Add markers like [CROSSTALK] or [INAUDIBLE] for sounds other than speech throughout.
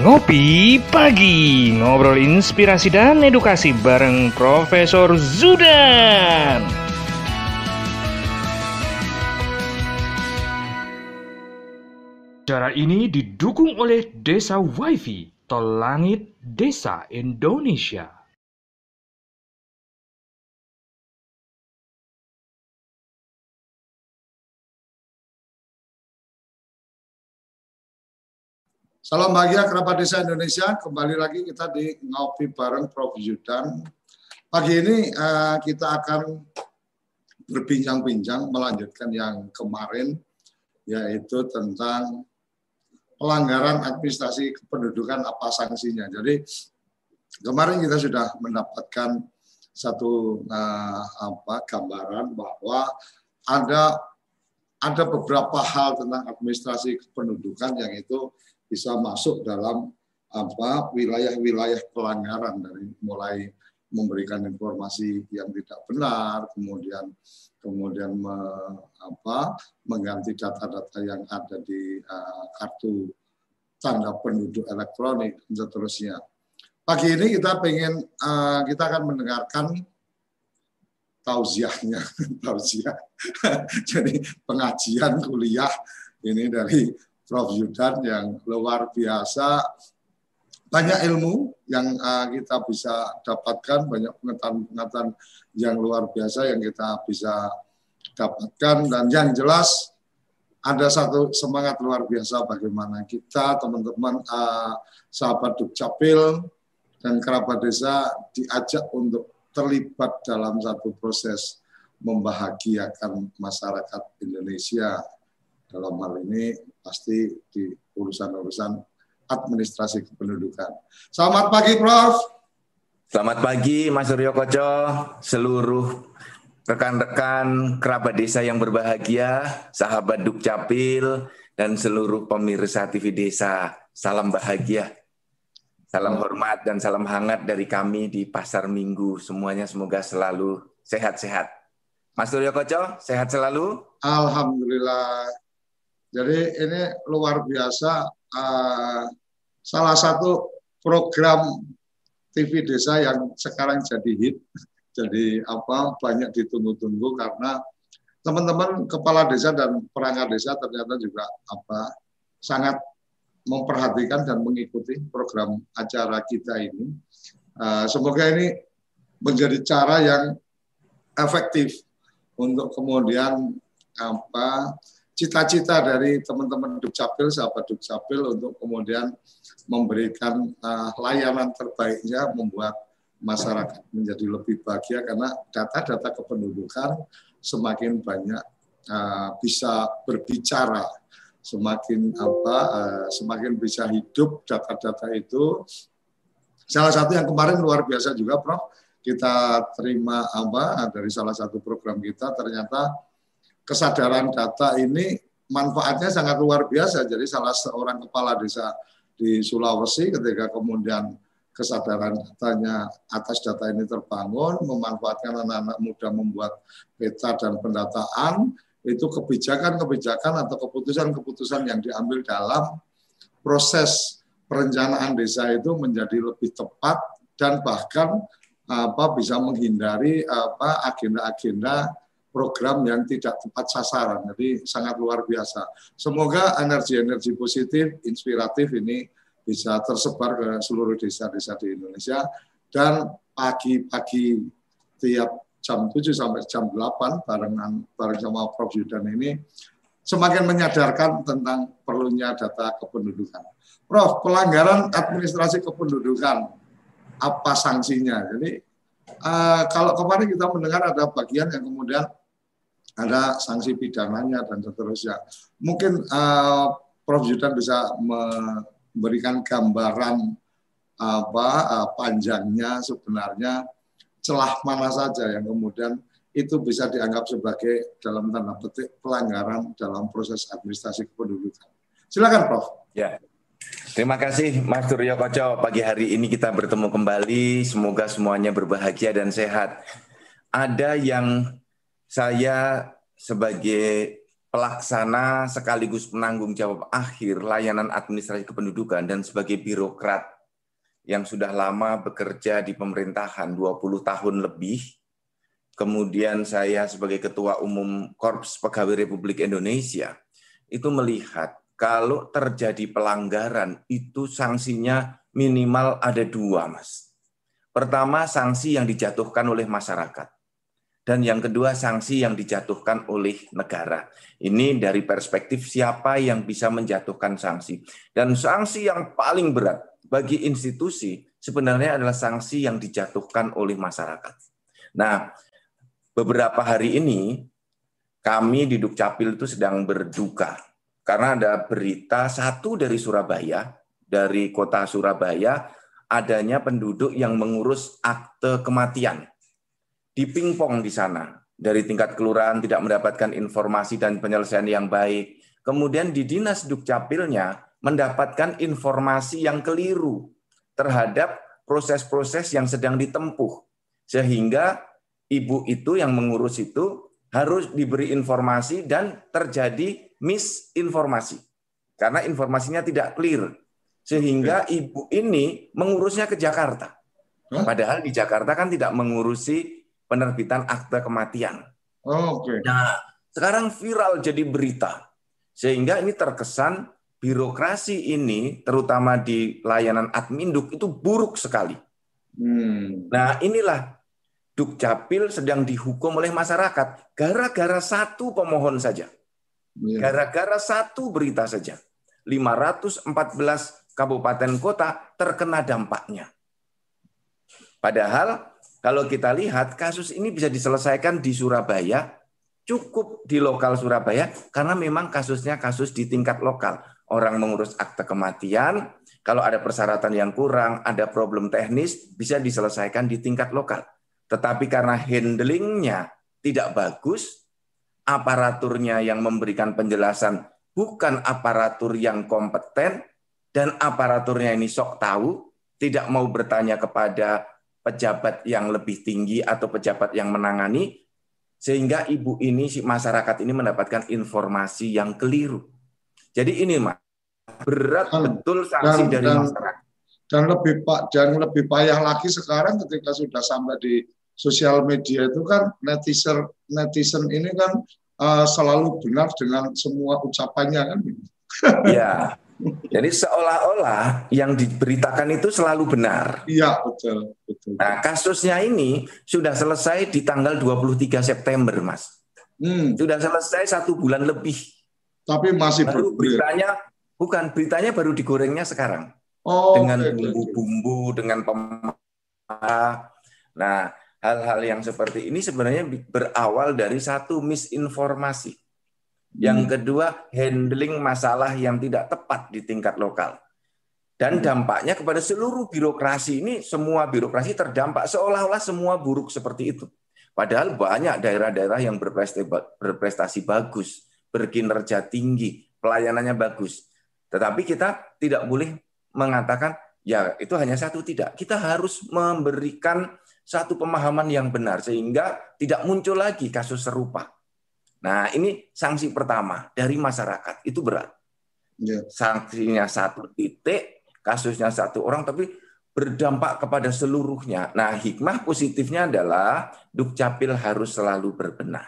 Ngopi Pagi Ngobrol inspirasi dan edukasi bareng Profesor Zudan. Cara ini didukung oleh Desa Wifi Tol Langit Desa Indonesia Salam bahagia kerabat desa Indonesia. Kembali lagi kita di ngopi bareng Prof Yudan. Pagi ini uh, kita akan berbincang-bincang melanjutkan yang kemarin yaitu tentang pelanggaran administrasi kependudukan apa sanksinya. Jadi kemarin kita sudah mendapatkan satu uh, apa gambaran bahwa ada ada beberapa hal tentang administrasi kependudukan yang itu bisa masuk dalam apa wilayah-wilayah pelanggaran dari mulai memberikan informasi yang tidak benar, kemudian kemudian me, apa, mengganti data-data yang ada di uh, kartu tanda penduduk elektronik dan seterusnya. Pagi ini kita pengen uh, kita akan mendengarkan tausiahnya, [LAUGHS] tausiah. [LAUGHS] Jadi pengajian kuliah ini dari Prof. Yudan yang luar biasa. Banyak ilmu yang uh, kita bisa dapatkan, banyak pengetahuan-pengetahuan yang luar biasa yang kita bisa dapatkan. Dan yang jelas ada satu semangat luar biasa bagaimana kita teman-teman uh, sahabat Dukcapil dan kerabat desa diajak untuk terlibat dalam satu proses membahagiakan masyarakat Indonesia. Dalam hal ini pasti di urusan-urusan administrasi kependudukan. Selamat pagi, Prof. Selamat pagi, Mas Suryo Koco, seluruh rekan-rekan kerabat desa yang berbahagia, sahabat Dukcapil, dan seluruh pemirsa TV Desa. Salam bahagia, salam hormat, dan salam hangat dari kami di Pasar Minggu. Semuanya semoga selalu sehat-sehat. Mas Suryo Koco, sehat selalu? Alhamdulillah. Jadi ini luar biasa uh, salah satu program TV desa yang sekarang jadi hit. [LAUGHS] Jadi apa banyak ditunggu-tunggu karena teman-teman kepala desa dan perangkat desa ternyata juga apa sangat memperhatikan dan mengikuti program acara kita ini. Uh, semoga ini menjadi cara yang efektif untuk kemudian apa cita-cita dari teman-teman Dukcapil, sahabat Dukcapil untuk kemudian memberikan uh, layanan terbaiknya membuat masyarakat menjadi lebih bahagia karena data-data kependudukan semakin banyak uh, bisa berbicara, semakin apa, uh, semakin bisa hidup data-data itu. Salah satu yang kemarin luar biasa juga, Prof. Kita terima apa dari salah satu program kita ternyata kesadaran data ini manfaatnya sangat luar biasa. Jadi salah seorang kepala desa di Sulawesi ketika kemudian kesadaran datanya atas data ini terbangun, memanfaatkan anak-anak muda membuat peta dan pendataan, itu kebijakan-kebijakan atau keputusan-keputusan yang diambil dalam proses perencanaan desa itu menjadi lebih tepat dan bahkan apa bisa menghindari apa agenda-agenda program yang tidak tepat sasaran. Jadi sangat luar biasa. Semoga energi-energi positif, inspiratif ini bisa tersebar ke seluruh desa-desa di Indonesia dan pagi-pagi tiap jam 7 sampai jam 8 barengan bareng sama Prof Yudan ini semakin menyadarkan tentang perlunya data kependudukan. Prof, pelanggaran administrasi kependudukan apa sanksinya? Jadi uh, kalau kemarin kita mendengar ada bagian yang kemudian ada sanksi pidananya dan seterusnya. Mungkin uh, Prof Yudan bisa memberikan gambaran apa uh, panjangnya sebenarnya celah mana saja yang kemudian itu bisa dianggap sebagai dalam tanda petik pelanggaran dalam proses administrasi kependudukan. Silakan Prof. Ya. Terima kasih Mas Suryo Koco. Pagi hari ini kita bertemu kembali. Semoga semuanya berbahagia dan sehat. Ada yang saya sebagai pelaksana sekaligus penanggung jawab akhir layanan administrasi kependudukan dan sebagai birokrat yang sudah lama bekerja di pemerintahan 20 tahun lebih. Kemudian saya sebagai Ketua Umum Korps Pegawai Republik Indonesia itu melihat kalau terjadi pelanggaran itu sanksinya minimal ada dua, Mas. Pertama, sanksi yang dijatuhkan oleh masyarakat dan yang kedua sanksi yang dijatuhkan oleh negara. Ini dari perspektif siapa yang bisa menjatuhkan sanksi. Dan sanksi yang paling berat bagi institusi sebenarnya adalah sanksi yang dijatuhkan oleh masyarakat. Nah, beberapa hari ini kami di Dukcapil itu sedang berduka karena ada berita satu dari Surabaya, dari kota Surabaya adanya penduduk yang mengurus akte kematian dipingpong di sana. Dari tingkat kelurahan tidak mendapatkan informasi dan penyelesaian yang baik. Kemudian di dinas dukcapilnya mendapatkan informasi yang keliru terhadap proses-proses yang sedang ditempuh. Sehingga ibu itu yang mengurus itu harus diberi informasi dan terjadi misinformasi. Karena informasinya tidak clear. Sehingga ibu ini mengurusnya ke Jakarta. Padahal di Jakarta kan tidak mengurusi penerbitan akte kematian. Oh, Oke. Okay. Nah, sekarang viral jadi berita. Sehingga ini terkesan birokrasi ini, terutama di layanan adminduk, itu buruk sekali. Hmm. Nah, inilah Dukcapil sedang dihukum oleh masyarakat gara-gara satu pemohon saja. Iya. Gara-gara satu berita saja. 514 kabupaten kota terkena dampaknya. Padahal kalau kita lihat kasus ini bisa diselesaikan di Surabaya, cukup di lokal Surabaya karena memang kasusnya kasus di tingkat lokal. Orang mengurus akte kematian, kalau ada persyaratan yang kurang, ada problem teknis, bisa diselesaikan di tingkat lokal. Tetapi karena handlingnya tidak bagus, aparaturnya yang memberikan penjelasan bukan aparatur yang kompeten, dan aparaturnya ini sok tahu, tidak mau bertanya kepada pejabat yang lebih tinggi atau pejabat yang menangani sehingga ibu ini si masyarakat ini mendapatkan informasi yang keliru. Jadi ini Mas berat dan, betul sanksi dan, dari dan, masyarakat. Dan lebih pak dan lebih payah lagi sekarang ketika sudah sampai di sosial media itu kan netizen netizen ini kan uh, selalu benar dengan semua ucapannya kan. Ya. [LAUGHS] Jadi seolah-olah yang diberitakan itu selalu benar. Iya, betul, betul. Nah, kasusnya ini sudah selesai di tanggal 23 September, Mas. Hmm. Sudah selesai satu bulan lebih. Tapi masih baru beritanya bukan beritanya baru digorengnya sekarang. Oh, dengan bumbu-bumbu, dengan pemarah. Nah, hal-hal yang seperti ini sebenarnya berawal dari satu misinformasi. Yang hmm. kedua, handling masalah yang tidak tepat di tingkat lokal. Dan hmm. dampaknya kepada seluruh birokrasi ini, semua birokrasi terdampak seolah-olah semua buruk seperti itu. Padahal banyak daerah-daerah yang berprestasi bagus, berkinerja tinggi, pelayanannya bagus. Tetapi kita tidak boleh mengatakan, ya itu hanya satu, tidak. Kita harus memberikan satu pemahaman yang benar, sehingga tidak muncul lagi kasus serupa. Nah, ini sanksi pertama dari masyarakat itu berat. Yeah. Sanksinya satu titik, kasusnya satu orang, tapi berdampak kepada seluruhnya. Nah, hikmah positifnya adalah Dukcapil harus selalu berbenah.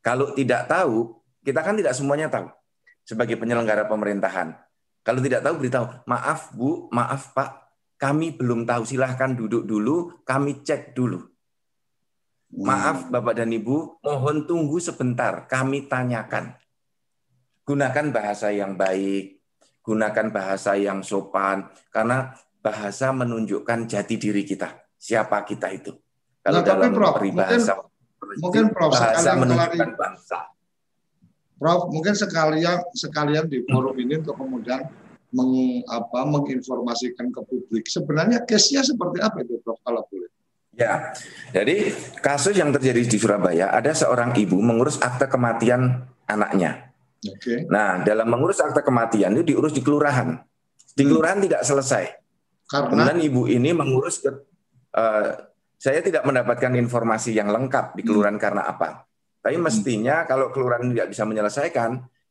Kalau tidak tahu, kita kan tidak semuanya tahu sebagai penyelenggara pemerintahan. Kalau tidak tahu, beritahu, maaf Bu, maaf Pak, kami belum tahu, silahkan duduk dulu, kami cek dulu. Maaf Bapak dan Ibu, mohon tunggu sebentar, kami tanyakan. Gunakan bahasa yang baik, gunakan bahasa yang sopan, karena bahasa menunjukkan jati diri kita, siapa kita itu. Kalau nah, dalam Prof, bahasa, mungkin, mungkin Prof, bahasa menunjukkan bangsa. Prof, mungkin sekalian sekalian di forum ini untuk kemudian meng, apa, menginformasikan ke publik. Sebenarnya case-nya seperti apa itu, Prof, kalau boleh? Ya, jadi kasus yang terjadi di Surabaya ada seorang ibu mengurus akte kematian anaknya. Okay. Nah, dalam mengurus akte kematian itu diurus di kelurahan. Di hmm. kelurahan hmm. tidak selesai. Karena Kemudian ibu ini mengurus ke, uh, saya tidak mendapatkan informasi yang lengkap di kelurahan hmm. karena apa? Tapi mestinya kalau kelurahan tidak bisa menyelesaikan,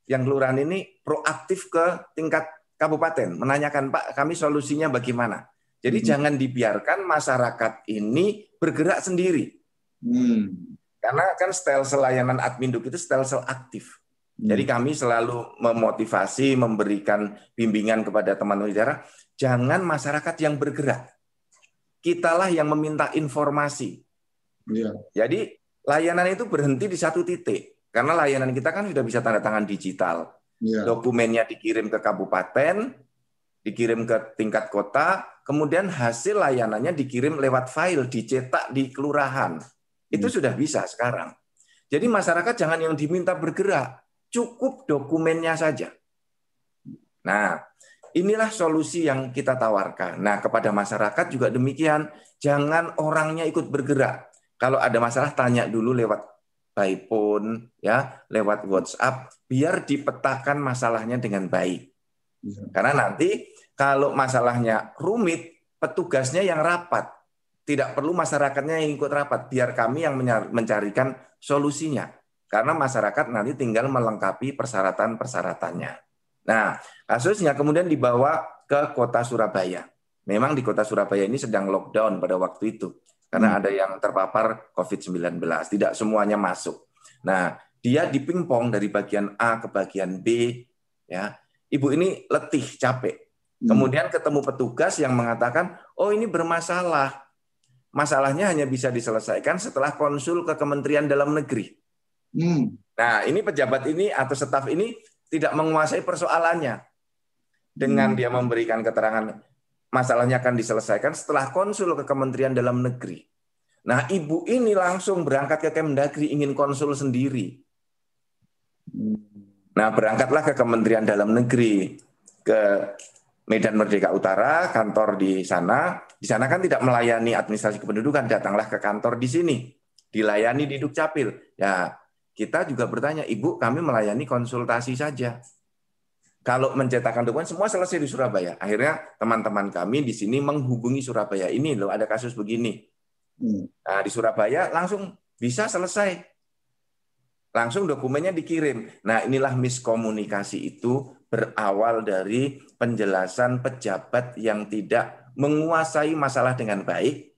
yang kelurahan ini proaktif ke tingkat kabupaten, menanyakan Pak, kami solusinya bagaimana. Jadi hmm. jangan dibiarkan masyarakat ini bergerak sendiri. Hmm. Karena kan style selayanan admin itu style sel aktif. Hmm. Jadi kami selalu memotivasi, memberikan bimbingan kepada teman-teman daerah, jangan masyarakat yang bergerak. Kitalah yang meminta informasi. Ya. Jadi layanan itu berhenti di satu titik. Karena layanan kita kan sudah bisa tanda tangan digital. Ya. Dokumennya dikirim ke kabupaten, dikirim ke tingkat kota, kemudian hasil layanannya dikirim lewat file, dicetak di kelurahan. Itu ya. sudah bisa sekarang. Jadi masyarakat jangan yang diminta bergerak, cukup dokumennya saja. Nah, inilah solusi yang kita tawarkan. Nah, kepada masyarakat juga demikian, jangan orangnya ikut bergerak. Kalau ada masalah tanya dulu lewat by phone ya, lewat WhatsApp biar dipetakan masalahnya dengan baik. Iya. Karena nanti kalau masalahnya rumit, petugasnya yang rapat. Tidak perlu masyarakatnya yang ikut rapat, biar kami yang mencarikan solusinya. Karena masyarakat nanti tinggal melengkapi persyaratan-persyaratannya. Nah, kasusnya kemudian dibawa ke kota Surabaya. Memang di kota Surabaya ini sedang lockdown pada waktu itu karena hmm. ada yang terpapar COVID-19. Tidak semuanya masuk. Nah, dia dipingpong dari bagian A ke bagian B. Ya, ibu ini letih, capek. Hmm. Kemudian ketemu petugas yang mengatakan, oh ini bermasalah. Masalahnya hanya bisa diselesaikan setelah konsul ke Kementerian Dalam Negeri. Hmm. Nah, ini pejabat ini atau staf ini tidak menguasai persoalannya. Dengan hmm. dia memberikan keterangan masalahnya akan diselesaikan setelah konsul ke Kementerian Dalam Negeri. Nah, ibu ini langsung berangkat ke Kemdagri ingin konsul sendiri. Nah, berangkatlah ke Kementerian Dalam Negeri ke Medan Merdeka Utara, kantor di sana. Di sana kan tidak melayani administrasi kependudukan, datanglah ke kantor di sini. Dilayani di Dukcapil. Ya, kita juga bertanya, Ibu, kami melayani konsultasi saja. Kalau mencetakkan dokumen semua selesai di Surabaya. Akhirnya teman-teman kami di sini menghubungi Surabaya ini loh ada kasus begini. Hmm. Nah, di Surabaya langsung bisa selesai. Langsung dokumennya dikirim. Nah, inilah miskomunikasi itu berawal dari penjelasan pejabat yang tidak menguasai masalah dengan baik,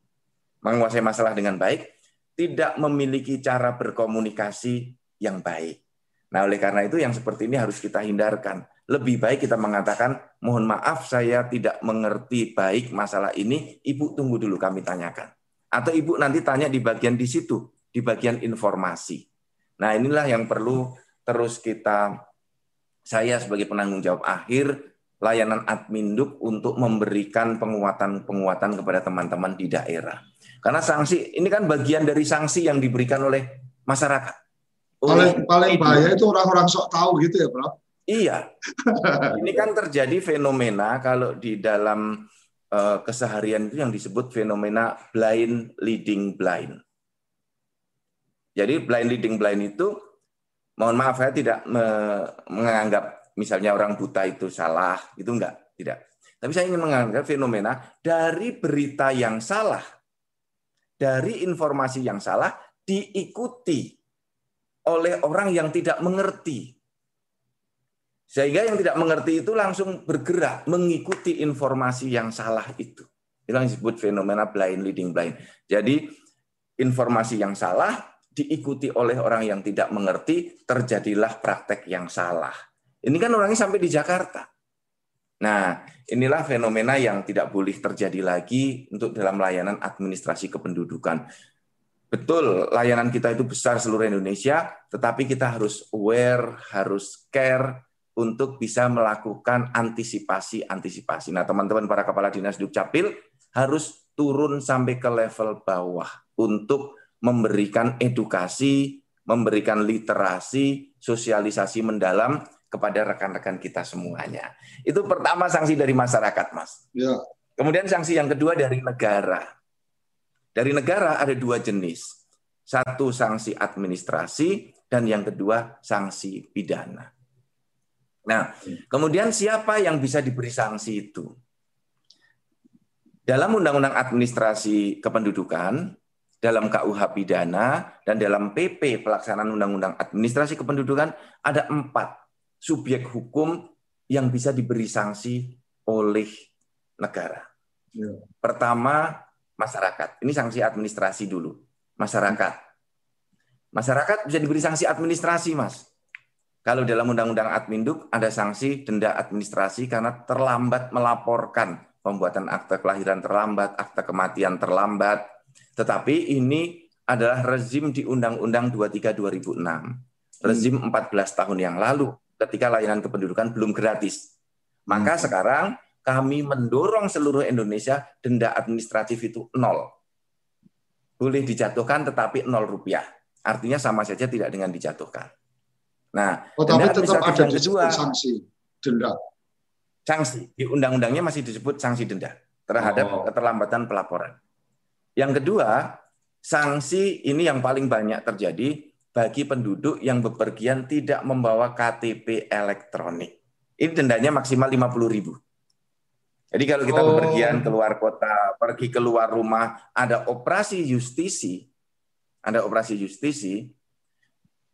menguasai masalah dengan baik, tidak memiliki cara berkomunikasi yang baik. Nah, oleh karena itu yang seperti ini harus kita hindarkan lebih baik kita mengatakan, mohon maaf saya tidak mengerti baik masalah ini, ibu tunggu dulu kami tanyakan. Atau ibu nanti tanya di bagian di situ, di bagian informasi. Nah inilah yang perlu terus kita, saya sebagai penanggung jawab akhir, layanan adminduk untuk memberikan penguatan-penguatan kepada teman-teman di daerah. Karena sanksi, ini kan bagian dari sanksi yang diberikan oleh masyarakat. Paling, paling bahaya itu orang-orang sok tahu gitu ya, Prof? Iya. [LAUGHS] Ini kan terjadi fenomena kalau di dalam uh, keseharian itu yang disebut fenomena blind leading blind. Jadi blind leading blind itu mohon maaf saya tidak me menganggap misalnya orang buta itu salah, itu enggak, tidak. Tapi saya ingin menganggap fenomena dari berita yang salah, dari informasi yang salah diikuti oleh orang yang tidak mengerti sehingga yang tidak mengerti itu langsung bergerak mengikuti informasi yang salah itu. Itu yang disebut fenomena blind leading blind. Jadi informasi yang salah diikuti oleh orang yang tidak mengerti, terjadilah praktek yang salah. Ini kan orangnya sampai di Jakarta. Nah, inilah fenomena yang tidak boleh terjadi lagi untuk dalam layanan administrasi kependudukan. Betul, layanan kita itu besar seluruh Indonesia, tetapi kita harus aware, harus care, untuk bisa melakukan antisipasi-antisipasi. Nah, teman-teman para kepala dinas Dukcapil harus turun sampai ke level bawah untuk memberikan edukasi, memberikan literasi, sosialisasi mendalam kepada rekan-rekan kita semuanya. Itu pertama sanksi dari masyarakat, Mas. Ya. Kemudian sanksi yang kedua dari negara. Dari negara ada dua jenis. Satu sanksi administrasi dan yang kedua sanksi pidana. Nah, kemudian siapa yang bisa diberi sanksi itu? Dalam Undang-Undang Administrasi Kependudukan dalam KUH pidana dan dalam PP pelaksanaan Undang-Undang Administrasi Kependudukan ada empat subjek hukum yang bisa diberi sanksi oleh negara. Ya. Pertama masyarakat. Ini sanksi administrasi dulu. Masyarakat. Masyarakat bisa diberi sanksi administrasi, Mas. Kalau dalam Undang-Undang Adminduk ada sanksi denda administrasi karena terlambat melaporkan pembuatan akte kelahiran terlambat, akte kematian terlambat. Tetapi ini adalah rezim di Undang-Undang 23 2006. Rezim 14 tahun yang lalu ketika layanan kependudukan belum gratis. Maka hmm. sekarang kami mendorong seluruh Indonesia denda administratif itu nol. Boleh dijatuhkan tetapi nol rupiah. Artinya sama saja tidak dengan dijatuhkan. Nah, oh, tapi tetap ada kedua, sanksi denda sanksi. Di undang-undangnya masih disebut sanksi denda terhadap oh. keterlambatan pelaporan. Yang kedua, sanksi ini yang paling banyak terjadi bagi penduduk yang bepergian tidak membawa KTP elektronik. Ini dendanya maksimal 50 ribu. Jadi kalau kita oh. bepergian keluar kota, pergi keluar rumah, ada operasi justisi, ada operasi justisi,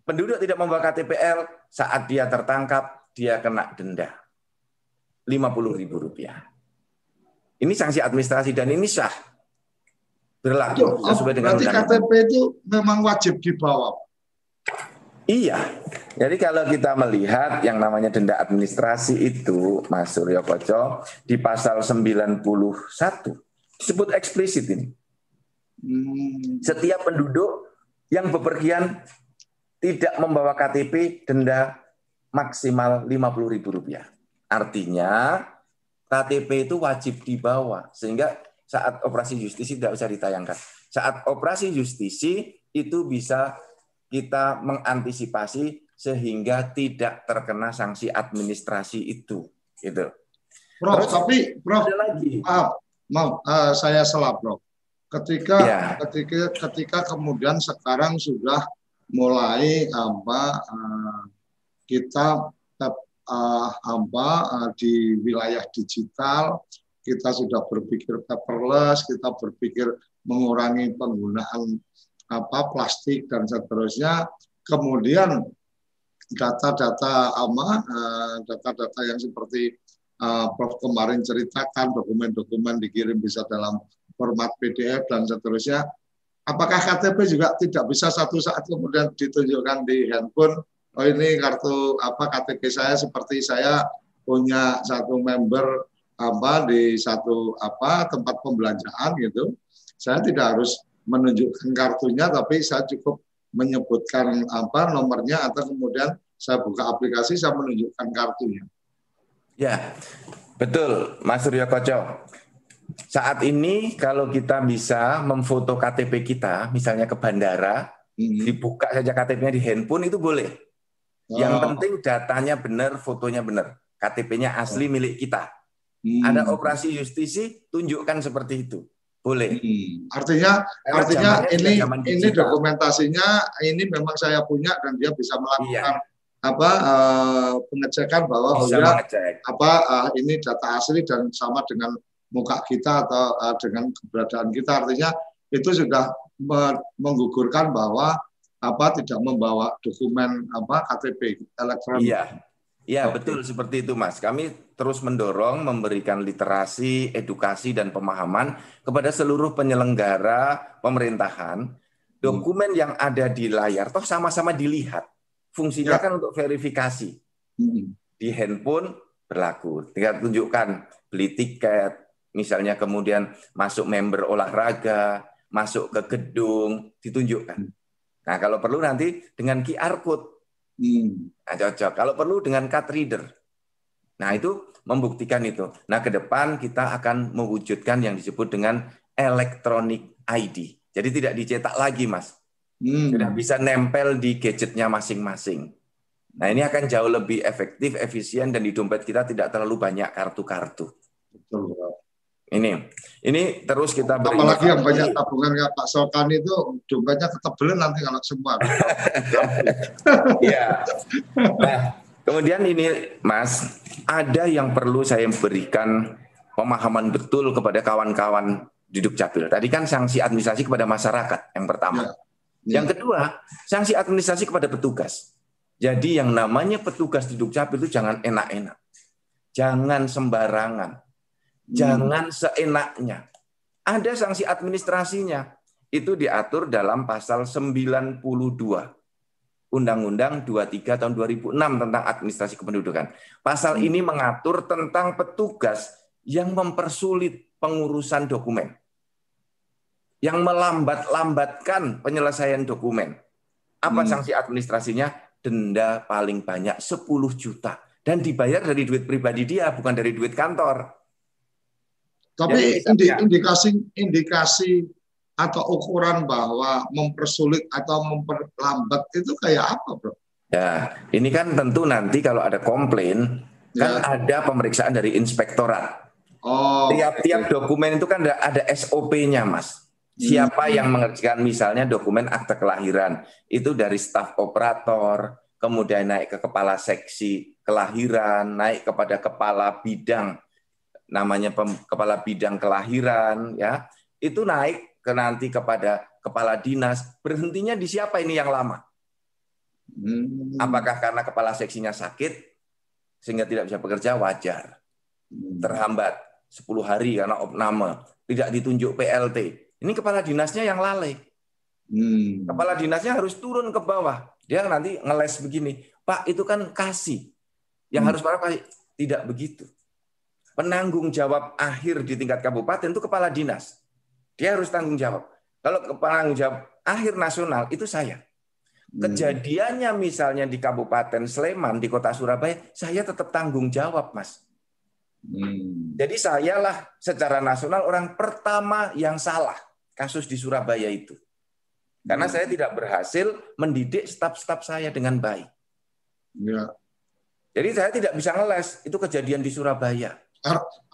penduduk tidak membawa KTPL, saat dia tertangkap, dia kena denda. 50 ribu rupiah. Ini sanksi administrasi dan ini sah. Berlaku oh, sesuai dengan Berarti KTP itu memang wajib dibawa. Iya. Jadi kalau kita melihat yang namanya denda administrasi itu, Mas Suryo Koco, di pasal 91 disebut eksplisit ini. Hmm. Setiap penduduk yang bepergian tidak membawa KTP denda maksimal 50 ribu rupiah. Artinya KTP itu wajib dibawa sehingga saat operasi justisi tidak usah ditayangkan. Saat operasi justisi itu bisa kita mengantisipasi sehingga tidak terkena sanksi administrasi itu. Gitu. Prof, Terus, tapi Prof, ada lagi. maaf, maaf uh, saya salah Prof. Ketika ya. ketika ketika kemudian sekarang sudah mulai apa uh, kita uh, apa uh, di wilayah digital kita sudah berpikir paperless, kita berpikir mengurangi penggunaan apa plastik dan seterusnya. Kemudian data-data apa uh, data-data yang seperti uh, Prof kemarin ceritakan dokumen-dokumen dikirim bisa dalam format PDF dan seterusnya. Apakah KTP juga tidak bisa satu saat kemudian ditunjukkan di handphone oh ini kartu apa KTP saya seperti saya punya satu member apa di satu apa tempat pembelanjaan gitu. Saya tidak harus menunjukkan kartunya tapi saya cukup menyebutkan apa nomornya atau kemudian saya buka aplikasi saya menunjukkan kartunya. Ya, betul Mas Suryo Koco. Saat ini kalau kita bisa memfoto KTP kita, misalnya ke bandara, hmm. dibuka saja KTP-nya di handphone itu boleh. Yang oh. penting datanya benar, fotonya benar. KTP-nya asli oh. milik kita. Hmm. Ada operasi justisi, tunjukkan seperti itu. Boleh. Hmm. Artinya Karena artinya ini ini dokumentasinya ini memang saya punya dan dia bisa melakukan iya. apa uh, pengecekan bahwa bisa oh, ya, apa uh, ini data asli dan sama dengan muka kita atau uh, dengan keberadaan kita artinya itu sudah menggugurkan bahwa apa tidak membawa dokumen apa KTP elektronik. Iya. Okay. betul seperti itu, Mas. Kami terus mendorong memberikan literasi, edukasi dan pemahaman kepada seluruh penyelenggara pemerintahan. Dokumen hmm. yang ada di layar toh sama-sama dilihat. Fungsinya ya. kan untuk verifikasi. Hmm. Di handphone berlaku. Tinggal tunjukkan beli tiket, misalnya kemudian masuk member olahraga, masuk ke gedung, ditunjukkan. Hmm. Nah, kalau perlu nanti dengan QR code. Hmm. Nah, cocok. Kalau perlu dengan card reader. Nah, itu membuktikan itu. Nah, ke depan kita akan mewujudkan yang disebut dengan electronic ID. Jadi tidak dicetak lagi, Mas. Hmm. Sudah bisa nempel di gadgetnya masing-masing. Nah, ini akan jauh lebih efektif, efisien, dan di dompet kita tidak terlalu banyak kartu-kartu. Betul. Ini, ini terus kita beri. Apalagi yang banyak tabungan kayak Pak Sokan itu dompetnya ketebelan nanti kalau semua. [LAUGHS] Iya. nah, kemudian ini Mas, ada yang perlu saya berikan pemahaman betul kepada kawan-kawan di Dukcapil. Tadi kan sanksi administrasi kepada masyarakat yang pertama. Ya. Ya. Yang kedua, sanksi administrasi kepada petugas. Jadi yang namanya petugas di Dukcapil itu jangan enak-enak. Jangan sembarangan. Hmm. Jangan seenaknya. Ada sanksi administrasinya. Itu diatur dalam pasal 92 Undang-Undang 23 tahun 2006 tentang administrasi kependudukan. Pasal hmm. ini mengatur tentang petugas yang mempersulit pengurusan dokumen. Yang melambat-lambatkan penyelesaian dokumen. Apa hmm. sanksi administrasinya? Denda paling banyak 10 juta. Dan dibayar dari duit pribadi dia, bukan dari duit kantor. Tapi indikasi indikasi atau ukuran bahwa mempersulit atau memperlambat itu kayak apa, Bro? Ya, ini kan tentu nanti kalau ada komplain ya. kan ada pemeriksaan dari inspektorat. Oh. Tiap-tiap okay. dokumen itu kan ada, ada SOP-nya, Mas. Siapa hmm. yang mengerjakan misalnya dokumen akte kelahiran itu dari staf operator, kemudian naik ke kepala seksi kelahiran, naik kepada kepala bidang namanya pem, kepala bidang kelahiran ya. Itu naik ke nanti kepada kepala dinas, berhentinya di siapa ini yang lama? Hmm. Apakah karena kepala seksinya sakit sehingga tidak bisa bekerja wajar. Hmm. Terhambat 10 hari karena opname, tidak ditunjuk PLT. Ini kepala dinasnya yang lalai. Hmm. Kepala dinasnya harus turun ke bawah. Dia nanti ngeles begini, Pak itu kan kasih. Yang harus para kasih tidak begitu. Penanggung jawab akhir di tingkat kabupaten itu kepala dinas. Dia harus tanggung jawab. Kalau penanggung jawab akhir nasional itu saya. Hmm. Kejadiannya misalnya di Kabupaten Sleman, di Kota Surabaya, saya tetap tanggung jawab, Mas. Hmm. Jadi sayalah secara nasional orang pertama yang salah kasus di Surabaya itu. Karena hmm. saya tidak berhasil mendidik staf-staf saya dengan baik. Ya. Jadi saya tidak bisa ngeles, itu kejadian di Surabaya.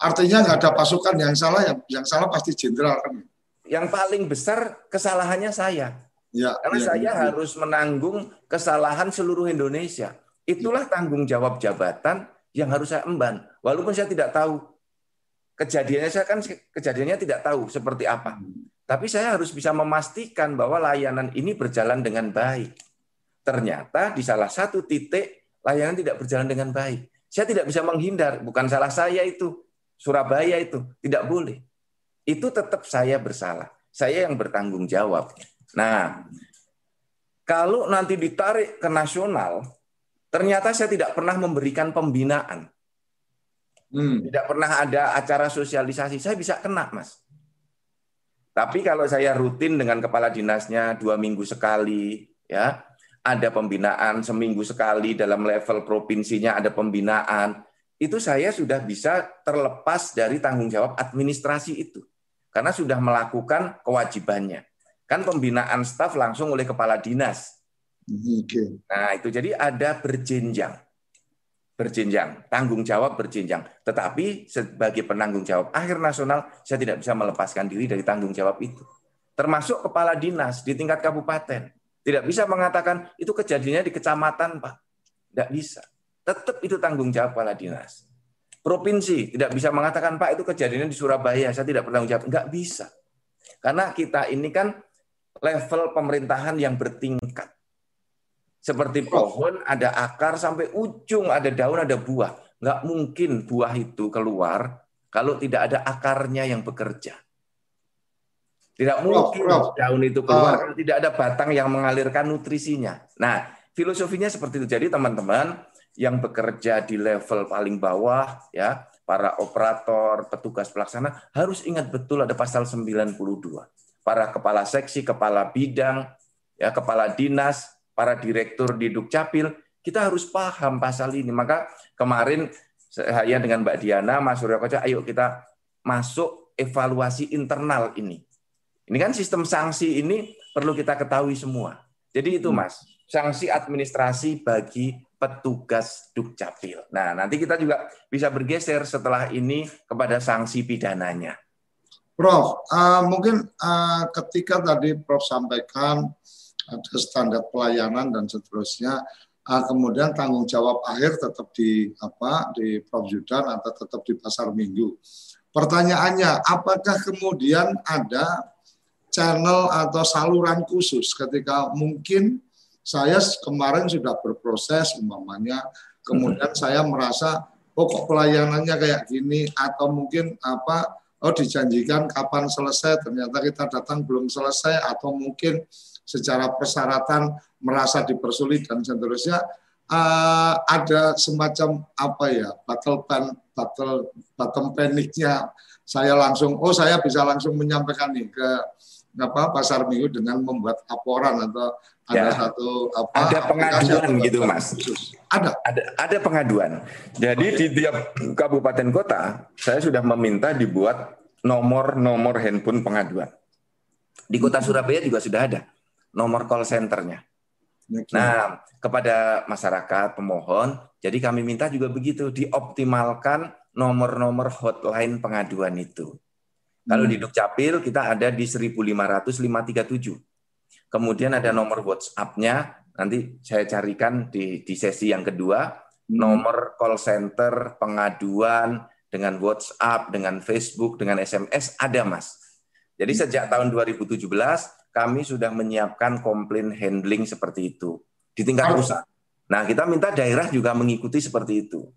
Artinya nggak ada pasukan yang salah, yang, yang salah pasti jenderal kan? yang paling besar kesalahannya saya. Ya, Karena ya, saya ya. harus menanggung kesalahan seluruh Indonesia. Itulah tanggung jawab jabatan yang harus saya emban. Walaupun saya tidak tahu kejadiannya, saya kan kejadiannya tidak tahu seperti apa. Tapi saya harus bisa memastikan bahwa layanan ini berjalan dengan baik. Ternyata di salah satu titik layanan tidak berjalan dengan baik. Saya tidak bisa menghindar, bukan salah saya itu. Surabaya itu tidak boleh itu tetap saya bersalah. Saya yang bertanggung jawab. Nah, kalau nanti ditarik ke nasional, ternyata saya tidak pernah memberikan pembinaan. Hmm. Tidak pernah ada acara sosialisasi. Saya bisa kena, Mas. Tapi kalau saya rutin dengan kepala dinasnya dua minggu sekali, ya ada pembinaan seminggu sekali dalam level provinsinya ada pembinaan, itu saya sudah bisa terlepas dari tanggung jawab administrasi itu karena sudah melakukan kewajibannya. Kan pembinaan staf langsung oleh kepala dinas. Nah, itu jadi ada berjenjang. Berjenjang, tanggung jawab berjenjang. Tetapi sebagai penanggung jawab akhir nasional, saya tidak bisa melepaskan diri dari tanggung jawab itu. Termasuk kepala dinas di tingkat kabupaten. Tidak bisa mengatakan itu kejadiannya di kecamatan, Pak. Tidak bisa. Tetap itu tanggung jawab kepala dinas provinsi tidak bisa mengatakan Pak itu kejadiannya di Surabaya, saya tidak bertanggung jawab. Enggak bisa. Karena kita ini kan level pemerintahan yang bertingkat. Seperti pohon ada akar sampai ujung, ada daun, ada buah. Enggak mungkin buah itu keluar kalau tidak ada akarnya yang bekerja. Tidak mungkin daun itu keluar ah. kalau tidak ada batang yang mengalirkan nutrisinya. Nah, filosofinya seperti itu. Jadi teman-teman, yang bekerja di level paling bawah ya para operator, petugas pelaksana harus ingat betul ada pasal 92. Para kepala seksi, kepala bidang, ya kepala dinas, para direktur di Dukcapil, kita harus paham pasal ini. Maka kemarin saya dengan Mbak Diana, Mas Surya Koca, ayo kita masuk evaluasi internal ini. Ini kan sistem sanksi ini perlu kita ketahui semua. Jadi itu hmm. Mas, sanksi administrasi bagi petugas Dukcapil. Nah, nanti kita juga bisa bergeser setelah ini kepada sanksi pidananya. Prof, uh, mungkin uh, ketika tadi Prof sampaikan ada standar pelayanan dan seterusnya, uh, kemudian tanggung jawab akhir tetap di apa di Prof Yudan atau tetap di pasar Minggu. pertanyaannya, apakah kemudian ada channel atau saluran khusus. Ketika mungkin saya kemarin sudah berproses umpamanya, kemudian hmm. saya merasa oh kok pelayanannya kayak gini? Atau mungkin apa oh dijanjikan kapan selesai ternyata kita datang belum selesai. Atau mungkin secara persyaratan merasa dipersulit dan seterusnya uh, ada semacam apa ya battle pan battle bottom paniknya saya langsung oh saya bisa langsung menyampaikan nih ke apa pasar minggu dengan membuat laporan atau ada ya. satu apa ada pengaduan gitu mas khusus. ada ada ada pengaduan jadi okay. di tiap kabupaten kota saya sudah meminta dibuat nomor nomor handphone pengaduan di kota hmm. Surabaya juga sudah ada nomor call centernya okay. nah kepada masyarakat pemohon jadi kami minta juga begitu dioptimalkan nomor-nomor hotline pengaduan itu kalau di hmm. Dukcapil kita ada di 1500537. Kemudian ada nomor WhatsApp-nya, nanti saya carikan di, di sesi yang kedua, hmm. nomor call center, pengaduan, dengan WhatsApp, dengan Facebook, dengan SMS, ada Mas. Jadi hmm. sejak tahun 2017, kami sudah menyiapkan komplain handling seperti itu di tingkat pusat. Nah, kita minta daerah juga mengikuti seperti itu.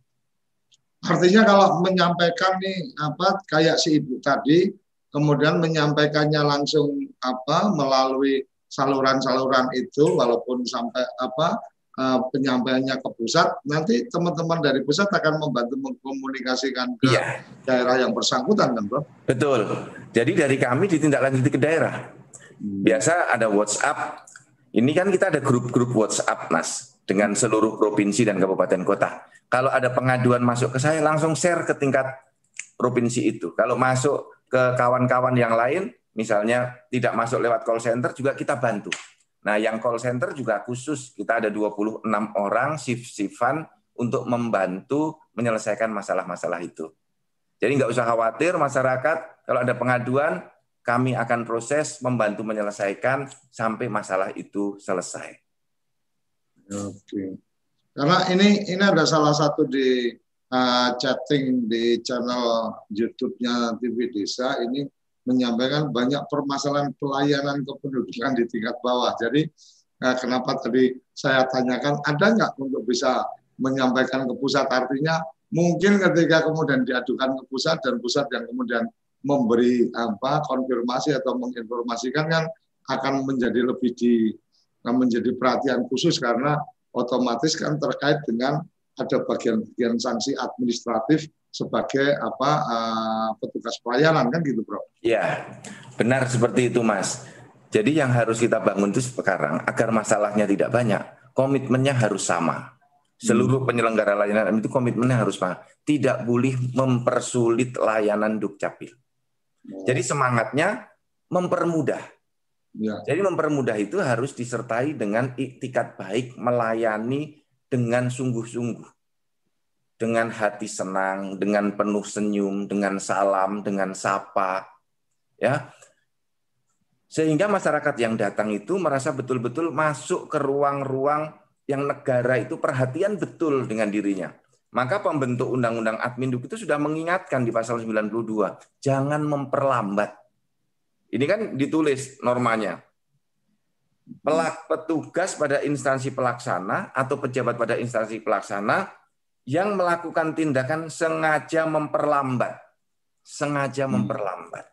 Artinya kalau menyampaikan nih apa kayak si ibu tadi, kemudian menyampaikannya langsung apa melalui saluran-saluran itu, walaupun sampai apa uh, penyampaiannya ke pusat, nanti teman-teman dari pusat akan membantu mengkomunikasikan ke iya. daerah yang bersangkutan, kan, bro? Betul. Jadi dari kami ditindaklanjuti ke daerah. Hmm. Biasa ada WhatsApp. Ini kan kita ada grup-grup WhatsApp, Mas, dengan seluruh provinsi dan kabupaten kota kalau ada pengaduan masuk ke saya, langsung share ke tingkat provinsi itu. Kalau masuk ke kawan-kawan yang lain, misalnya tidak masuk lewat call center, juga kita bantu. Nah, yang call center juga khusus, kita ada 26 orang shift-shiftan untuk membantu menyelesaikan masalah-masalah itu. Jadi nggak usah khawatir masyarakat, kalau ada pengaduan, kami akan proses membantu menyelesaikan sampai masalah itu selesai. Oke. Karena ini ini ada salah satu di uh, chatting di channel YouTube-nya TV Desa ini menyampaikan banyak permasalahan pelayanan kependudukan di tingkat bawah. Jadi uh, kenapa tadi saya tanyakan ada nggak untuk bisa menyampaikan ke pusat artinya mungkin ketika kemudian diadukan ke pusat dan pusat yang kemudian memberi apa konfirmasi atau menginformasikan kan akan menjadi lebih di menjadi perhatian khusus karena otomatis kan terkait dengan ada bagian-bagian sanksi administratif sebagai apa uh, petugas pelayanan kan gitu bro? Iya benar seperti itu mas. Jadi yang harus kita bangun itu sekarang agar masalahnya tidak banyak, komitmennya harus sama. Seluruh hmm. penyelenggara layanan itu komitmennya harus sama. Tidak boleh mempersulit layanan dukcapil. Oh. Jadi semangatnya mempermudah Ya. Jadi mempermudah itu harus disertai dengan iktikat baik, melayani dengan sungguh-sungguh. Dengan hati senang, dengan penuh senyum, dengan salam, dengan sapa. Ya. Sehingga masyarakat yang datang itu merasa betul-betul masuk ke ruang-ruang yang negara itu perhatian betul dengan dirinya. Maka pembentuk undang-undang admin itu sudah mengingatkan di pasal 92, jangan memperlambat ini kan ditulis normanya. Pelak petugas pada instansi pelaksana atau pejabat pada instansi pelaksana yang melakukan tindakan sengaja memperlambat. Sengaja hmm. memperlambat.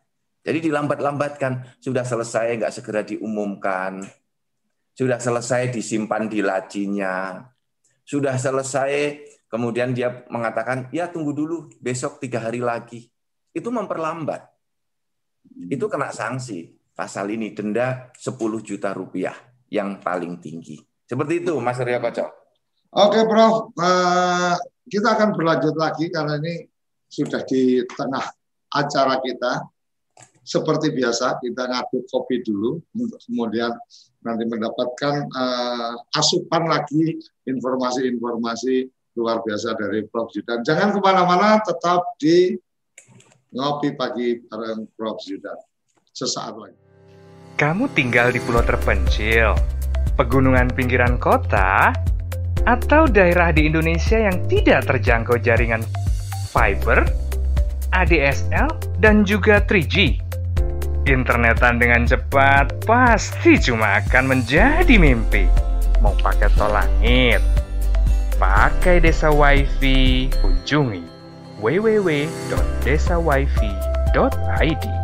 Jadi dilambat-lambatkan. Sudah selesai, nggak segera diumumkan. Sudah selesai disimpan di lacinya. Sudah selesai, kemudian dia mengatakan, ya tunggu dulu, besok tiga hari lagi. Itu memperlambat itu kena sanksi. Pasal ini denda 10 juta rupiah yang paling tinggi. Seperti itu, Mas Ria Koco. Oke, Prof. Uh, kita akan berlanjut lagi karena ini sudah di tengah acara kita. Seperti biasa, kita ngaduk kopi dulu untuk kemudian nanti mendapatkan uh, asupan lagi informasi-informasi luar biasa dari Prof. Judan. Jangan ke mana-mana, tetap di ngopi pagi bareng Prof. Zudan. Sesaat lagi. Kamu tinggal di pulau terpencil, pegunungan pinggiran kota, atau daerah di Indonesia yang tidak terjangkau jaringan fiber? ADSL, dan juga 3G. Internetan dengan cepat pasti cuma akan menjadi mimpi. Mau pakai tol langit, pakai desa wifi, kunjungi www.desawifi.id.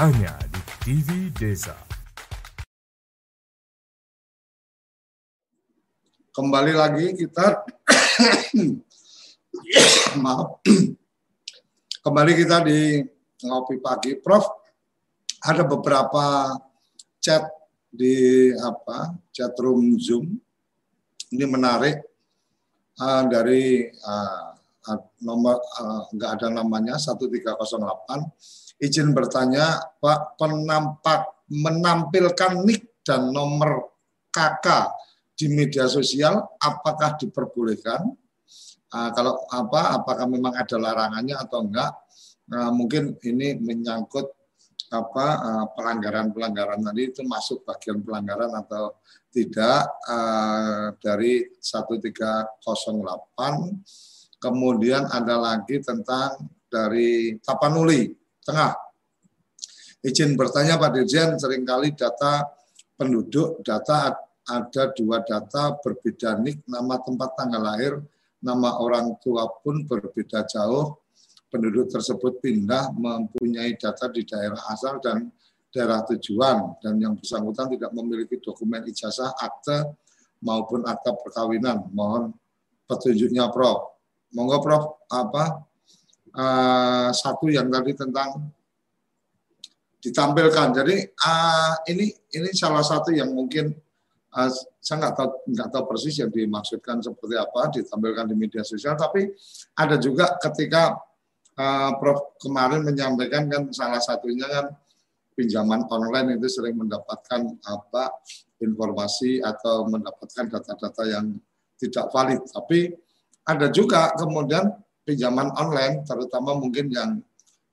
Hanya di TV Desa. kembali lagi kita. [COUGHS] Maaf. [COUGHS] Kembali kita di ngopi pagi. Prof ada beberapa chat di apa chat room Zoom. Ini menarik. Uh, dari uh, nomor uh, ada namanya 1308 izin bertanya Pak penampak menampilkan nick dan nomor kakak di media sosial apakah diperbolehkan? Uh, kalau apa apakah memang ada larangannya atau enggak? Uh, mungkin ini menyangkut apa uh, pelanggaran-pelanggaran tadi itu masuk bagian pelanggaran atau tidak uh, dari 1308 kemudian ada lagi tentang dari Tapanuli Tengah izin bertanya Pak Dirjen sering kali data penduduk data ada dua data berbeda nik, nama tempat tanggal lahir, nama orang tua pun berbeda jauh. Penduduk tersebut pindah mempunyai data di daerah asal dan daerah tujuan dan yang bersangkutan tidak memiliki dokumen ijazah, akte maupun akta perkawinan. Mohon petunjuknya, Prof. Monggo, Prof. Apa uh, satu yang tadi tentang ditampilkan. Jadi uh, ini ini salah satu yang mungkin uh, saya nggak tahu nggak tahu persis yang dimaksudkan seperti apa ditampilkan di media sosial tapi ada juga ketika uh, Prof kemarin menyampaikan kan salah satunya kan pinjaman online itu sering mendapatkan apa informasi atau mendapatkan data-data yang tidak valid tapi ada juga kemudian pinjaman online terutama mungkin yang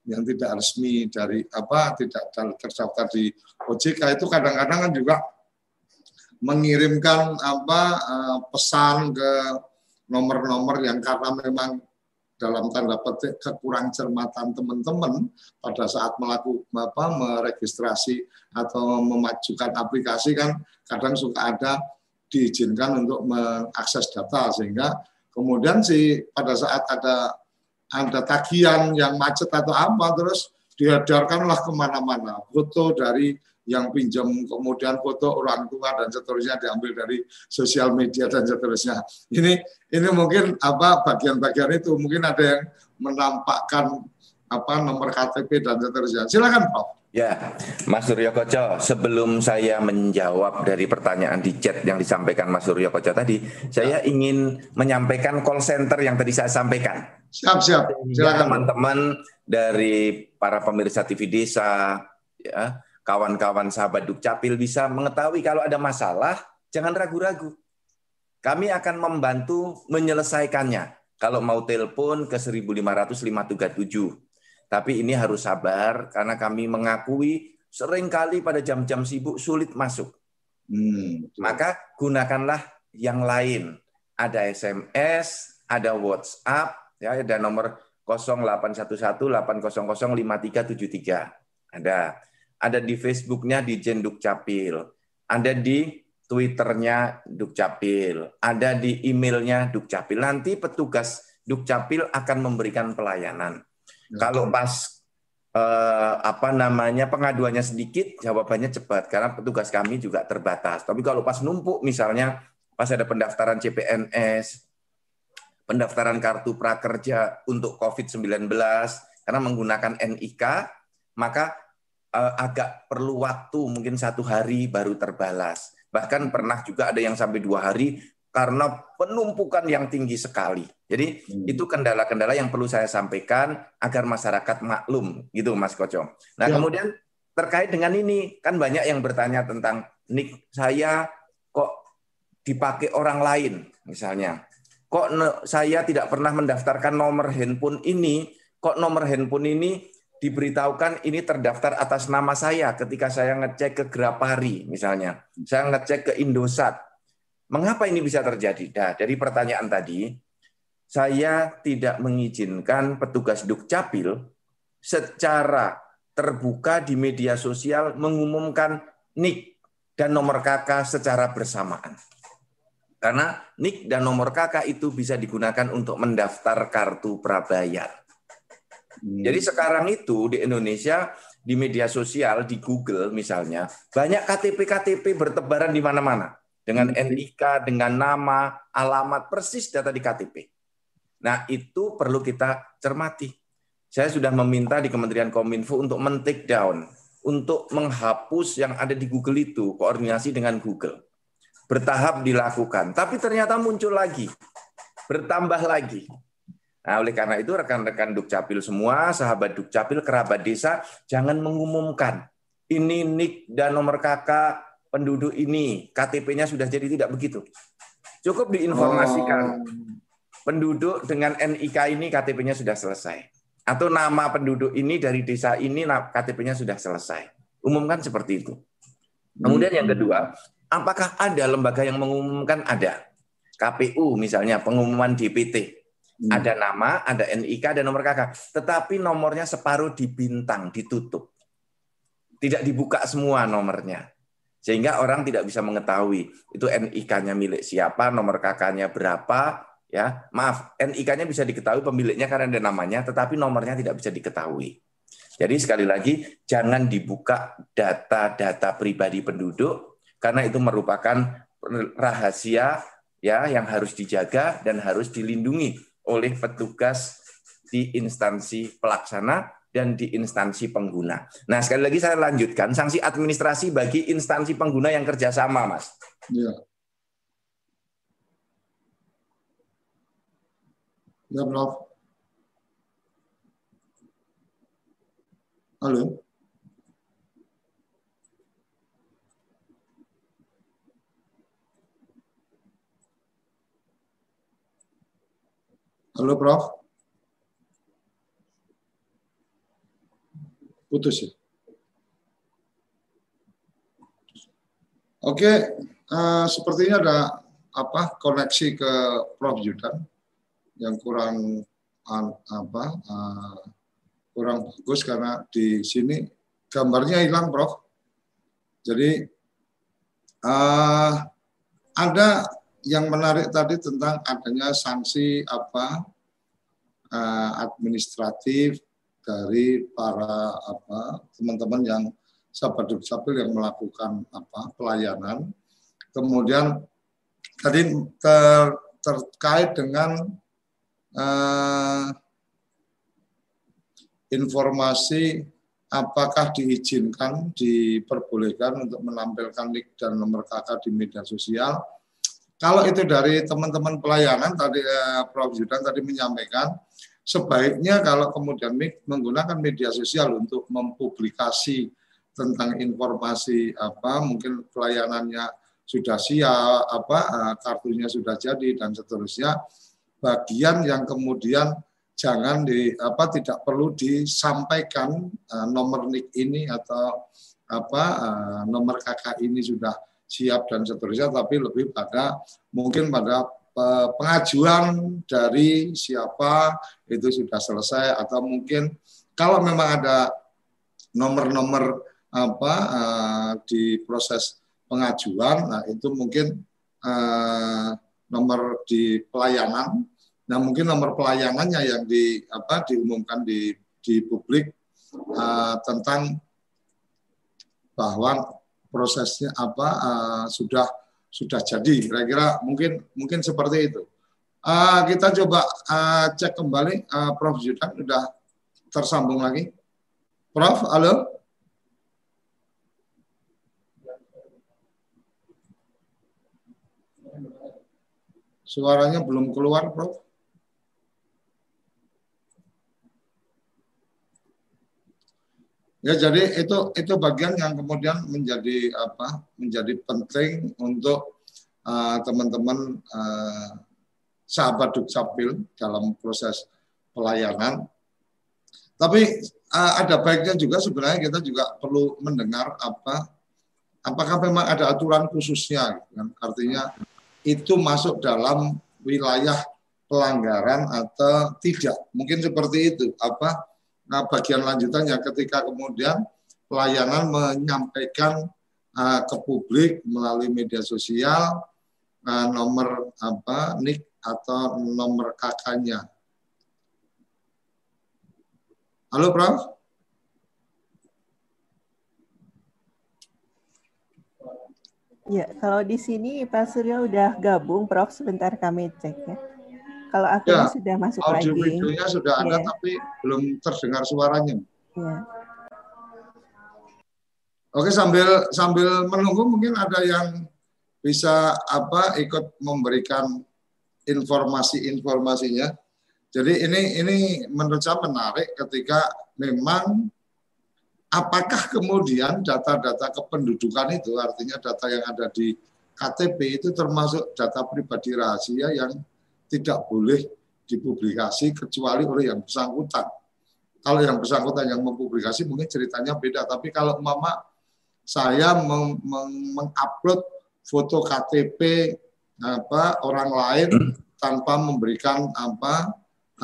yang tidak resmi dari apa tidak terdaftar di OJK itu kadang-kadang kan juga mengirimkan apa uh, pesan ke nomor-nomor yang karena memang dalam tanda petik kekurang cermatan teman-teman pada saat melakukan apa meregistrasi atau memajukan aplikasi kan kadang suka ada diizinkan untuk mengakses data sehingga kemudian sih pada saat ada ada tagihan yang macet atau apa terus diedarkanlah ke mana-mana foto dari yang pinjam kemudian foto orang tua dan seterusnya diambil dari sosial media dan seterusnya. Ini ini mungkin apa bagian-bagian itu mungkin ada yang menampakkan apa nomor KTP dan seterusnya. Silakan Pak. Ya, Mas Suryo Koco, sebelum saya menjawab dari pertanyaan di chat yang disampaikan Mas Suryo Koco tadi, saya ingin menyampaikan call center yang tadi saya sampaikan. Siap, siap. Silakan teman-teman dari para pemirsa TV Desa, ya, kawan-kawan sahabat Dukcapil bisa mengetahui kalau ada masalah, jangan ragu-ragu. Kami akan membantu menyelesaikannya. Kalau mau telepon ke 1500 537. Tapi ini harus sabar karena kami mengakui sering kali pada jam-jam sibuk sulit masuk. Hmm. Maka gunakanlah yang lain. Ada SMS, ada WhatsApp, ya, ada nomor 0811-800-5373. Ada. Ada di Facebooknya di Jenduk Capil. Ada di Twitternya Dukcapil. Ada di emailnya Dukcapil. Nanti petugas Dukcapil akan memberikan pelayanan. Ya. Kalau pas eh, apa namanya pengaduannya sedikit, jawabannya cepat karena petugas kami juga terbatas. Tapi kalau pas numpuk misalnya pas ada pendaftaran CPNS, pendaftaran kartu prakerja untuk COVID-19 karena menggunakan NIK, maka eh, agak perlu waktu mungkin satu hari baru terbalas. Bahkan pernah juga ada yang sampai dua hari karena penumpukan yang tinggi sekali. Jadi hmm. itu kendala-kendala yang perlu saya sampaikan agar masyarakat maklum, gitu Mas Koco. Nah ya. kemudian terkait dengan ini kan banyak yang bertanya tentang nik saya kok dipakai orang lain misalnya kok saya tidak pernah mendaftarkan nomor handphone ini, kok nomor handphone ini diberitahukan ini terdaftar atas nama saya ketika saya ngecek ke Grapari misalnya, saya ngecek ke Indosat. Mengapa ini bisa terjadi? Nah, dari pertanyaan tadi, saya tidak mengizinkan petugas Dukcapil secara terbuka di media sosial mengumumkan nik dan nomor KK secara bersamaan. Karena NIK dan nomor KK itu bisa digunakan untuk mendaftar kartu prabayar. Hmm. Jadi sekarang itu di Indonesia di media sosial di Google misalnya banyak KTP-KTP bertebaran di mana-mana dengan hmm. NIK, dengan nama, alamat persis data di KTP. Nah, itu perlu kita cermati. Saya sudah meminta di Kementerian Kominfo untuk men-take down, untuk menghapus yang ada di Google itu, koordinasi dengan Google bertahap dilakukan. Tapi ternyata muncul lagi, bertambah lagi. Nah, oleh karena itu rekan-rekan Dukcapil semua, sahabat Dukcapil, kerabat desa, jangan mengumumkan ini nik dan nomor kakak penduduk ini, KTP-nya sudah jadi tidak begitu. Cukup diinformasikan. Oh. Penduduk dengan NIK ini KTP-nya sudah selesai. Atau nama penduduk ini dari desa ini KTP-nya sudah selesai. Umumkan seperti itu. Kemudian yang kedua, Apakah ada lembaga yang mengumumkan? Ada. KPU misalnya, pengumuman DPT. Hmm. Ada nama, ada NIK, ada nomor KK. Tetapi nomornya separuh dibintang, ditutup. Tidak dibuka semua nomornya. Sehingga orang tidak bisa mengetahui itu NIK-nya milik siapa, nomor KK-nya berapa, ya maaf NIK-nya bisa diketahui pemiliknya karena ada namanya, tetapi nomornya tidak bisa diketahui. Jadi sekali lagi jangan dibuka data-data pribadi penduduk karena itu merupakan rahasia ya yang harus dijaga dan harus dilindungi oleh petugas di instansi pelaksana dan di instansi pengguna. Nah, sekali lagi saya lanjutkan, sanksi administrasi bagi instansi pengguna yang kerjasama, Mas. Ya. Ya, Prof. Halo. Halo Prof. Putus ya. Oke, uh, sepertinya ada apa koneksi ke Prof Yudan yang kurang uh, apa uh, kurang bagus karena di sini gambarnya hilang Prof. Jadi uh, ada yang menarik tadi tentang adanya sanksi apa uh, administratif dari para apa teman-teman yang sahabat dukcapil yang melakukan apa pelayanan. Kemudian tadi ter, terkait dengan uh, informasi apakah diizinkan, diperbolehkan untuk menampilkan nik dan nomor kakak di media sosial kalau itu dari teman-teman pelayanan tadi eh, Prof Yudan tadi menyampaikan sebaiknya kalau kemudian menggunakan media sosial untuk mempublikasi tentang informasi apa mungkin pelayanannya sudah siap apa eh, kartunya sudah jadi dan seterusnya bagian yang kemudian jangan di apa tidak perlu disampaikan uh, nomor nik ini atau apa uh, nomor kakak ini sudah siap dan seterusnya, tapi lebih pada mungkin pada eh, pengajuan dari siapa itu sudah selesai atau mungkin kalau memang ada nomor-nomor apa uh, di proses pengajuan, nah itu mungkin uh, nomor di pelayanan, nah mungkin nomor pelayanannya yang di apa diumumkan di di publik uh, tentang bahwa prosesnya apa uh, sudah sudah jadi. Kira-kira mungkin mungkin seperti itu. Uh, kita coba uh, cek kembali. Uh, Prof. Zudan sudah tersambung lagi. Prof halo? Suaranya belum keluar Prof Ya, jadi itu itu bagian yang kemudian menjadi apa? Menjadi penting untuk uh, teman-teman uh, sahabat Dukcapil dalam proses pelayanan. Tapi uh, ada baiknya juga sebenarnya kita juga perlu mendengar apa apakah memang ada aturan khususnya gitu kan? Artinya itu masuk dalam wilayah pelanggaran atau tidak. Mungkin seperti itu. Apa Nah, bagian lanjutannya ketika kemudian pelayanan menyampaikan uh, ke publik melalui media sosial uh, nomor apa nik atau nomor kakaknya. Halo, Prof. Ya, kalau di sini Pak Surya udah gabung, Prof. Sebentar kami cek ya. Kalau aku ya, sudah masuk audio lagi. videonya sudah ada ya. tapi belum terdengar suaranya. Ya. Oke sambil sambil menunggu mungkin ada yang bisa apa ikut memberikan informasi-informasinya. Jadi ini ini menurut saya menarik ketika memang apakah kemudian data-data kependudukan itu artinya data yang ada di KTP itu termasuk data pribadi rahasia yang tidak boleh dipublikasi kecuali oleh yang bersangkutan. Kalau yang bersangkutan yang mempublikasi mungkin ceritanya beda. Tapi kalau mama saya mengupload foto KTP apa orang lain hmm. tanpa memberikan apa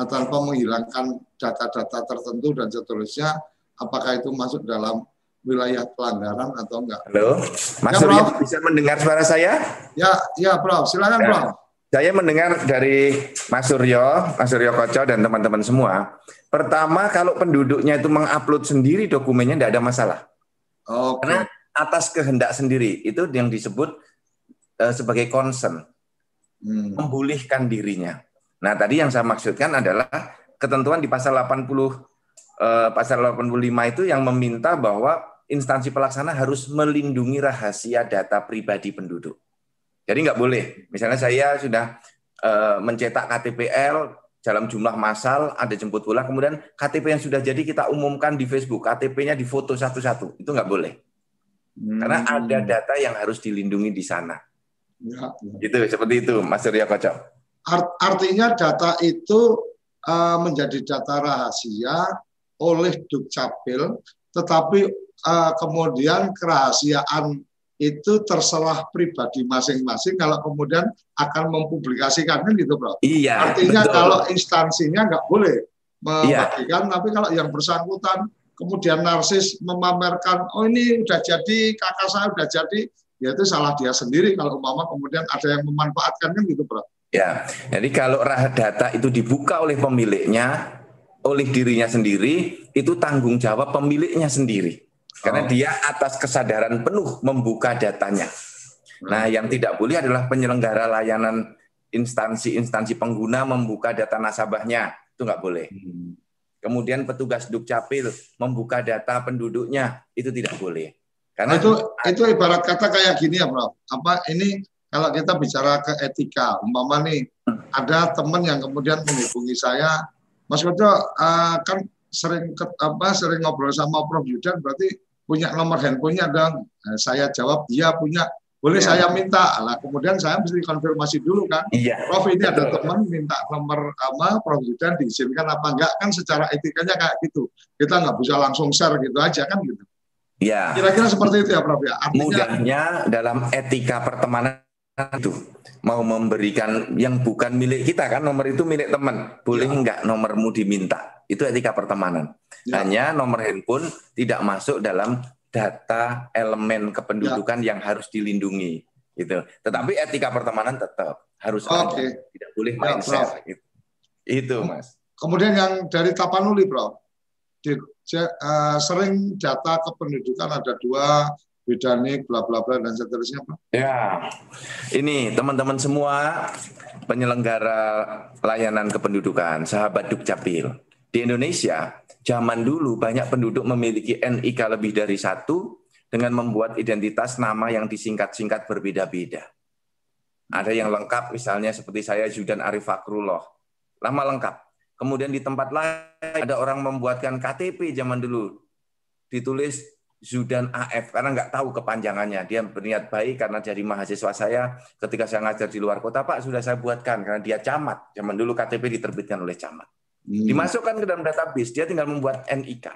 tanpa menghilangkan data-data tertentu dan seterusnya, apakah itu masuk dalam wilayah pelanggaran atau enggak? Halo, Mas ya, Surya bisa mendengar suara saya? Ya, ya, Prof. Silakan, ya. Prof. Saya mendengar dari Mas Suryo, Mas Suryo Koco dan teman-teman semua. Pertama, kalau penduduknya itu mengupload sendiri dokumennya tidak ada masalah. Okay. Karena atas kehendak sendiri itu yang disebut uh, sebagai concern, hmm. memulihkan dirinya. Nah, tadi yang saya maksudkan adalah ketentuan di pasal 80 uh, eh, pasal 85 itu yang meminta bahwa instansi pelaksana harus melindungi rahasia data pribadi penduduk. Jadi nggak boleh. Misalnya saya sudah uh, mencetak KTPL dalam jumlah massal, ada jemput bola, kemudian KTP yang sudah jadi kita umumkan di Facebook, KTP-nya difoto satu-satu, itu nggak boleh. Hmm. Karena ada data yang harus dilindungi di sana. Ya, ya. Gitu, seperti itu, Mas Surya Kocok. Art, artinya data itu uh, menjadi data rahasia oleh Dukcapil, tetapi uh, kemudian kerahasiaan itu terserah pribadi masing-masing kalau kemudian akan mempublikasikan kan gitu bro. Iya. Artinya betul. kalau instansinya nggak boleh membagikan, iya. tapi kalau yang bersangkutan kemudian narsis memamerkan, oh ini udah jadi kakak saya udah jadi, ya itu salah dia sendiri kalau umpama kemudian ada yang memanfaatkan kan gitu bro. Ya, jadi kalau data itu dibuka oleh pemiliknya, oleh dirinya sendiri, itu tanggung jawab pemiliknya sendiri. Karena oh. dia atas kesadaran penuh membuka datanya. Nah, yang tidak boleh adalah penyelenggara layanan instansi-instansi pengguna membuka data nasabahnya. Itu nggak boleh. Hmm. Kemudian petugas Dukcapil membuka data penduduknya. Itu tidak boleh. Karena itu itu ibarat kata kayak gini ya, Prof. Apa ini kalau kita bicara ke etika, umpama nih hmm. ada teman yang kemudian menghubungi saya, Mas Koco uh, kan sering ke, apa sering ngobrol sama Prof Yudan berarti punya nomor handphonenya dong. Nah, saya jawab iya punya. Boleh ya. saya minta. Lah kemudian saya mesti konfirmasi dulu kan. Iya. Prof ini ada teman minta nomor apa Prof Yudan diizinkan apa enggak kan secara etikanya kayak gitu. Kita nggak bisa langsung share gitu aja kan gitu. Ya. Kira-kira seperti itu ya, Prof. Ya. Artinya, Mudahnya dalam etika pertemanan itu mau memberikan yang bukan milik kita kan nomor itu milik teman. Boleh ya. enggak nomormu diminta? Itu etika pertemanan. Ya. hanya nomor handphone tidak masuk dalam data elemen kependudukan ya. yang harus dilindungi gitu. Tetapi etika pertemanan tetap harus oh, ada tidak boleh ya, main ya, gitu. itu mas. Kemudian yang dari Tapanuli bro di, uh, sering data kependudukan ada dua bidanik, bla bla bla dan seterusnya Pak. Ya, ini teman-teman semua penyelenggara layanan kependudukan, sahabat Dukcapil. Di Indonesia, zaman dulu banyak penduduk memiliki NIK lebih dari satu dengan membuat identitas nama yang disingkat-singkat berbeda-beda. Ada yang lengkap, misalnya seperti saya Judan Arif Fakrullah. Lama lengkap. Kemudian di tempat lain ada orang membuatkan KTP zaman dulu. Ditulis Zudan AF karena nggak tahu kepanjangannya. Dia berniat baik karena jadi mahasiswa saya ketika saya ngajar di luar kota, Pak sudah saya buatkan karena dia camat. Zaman dulu KTP diterbitkan oleh camat. Hmm. Dimasukkan ke dalam database, dia tinggal membuat NIK.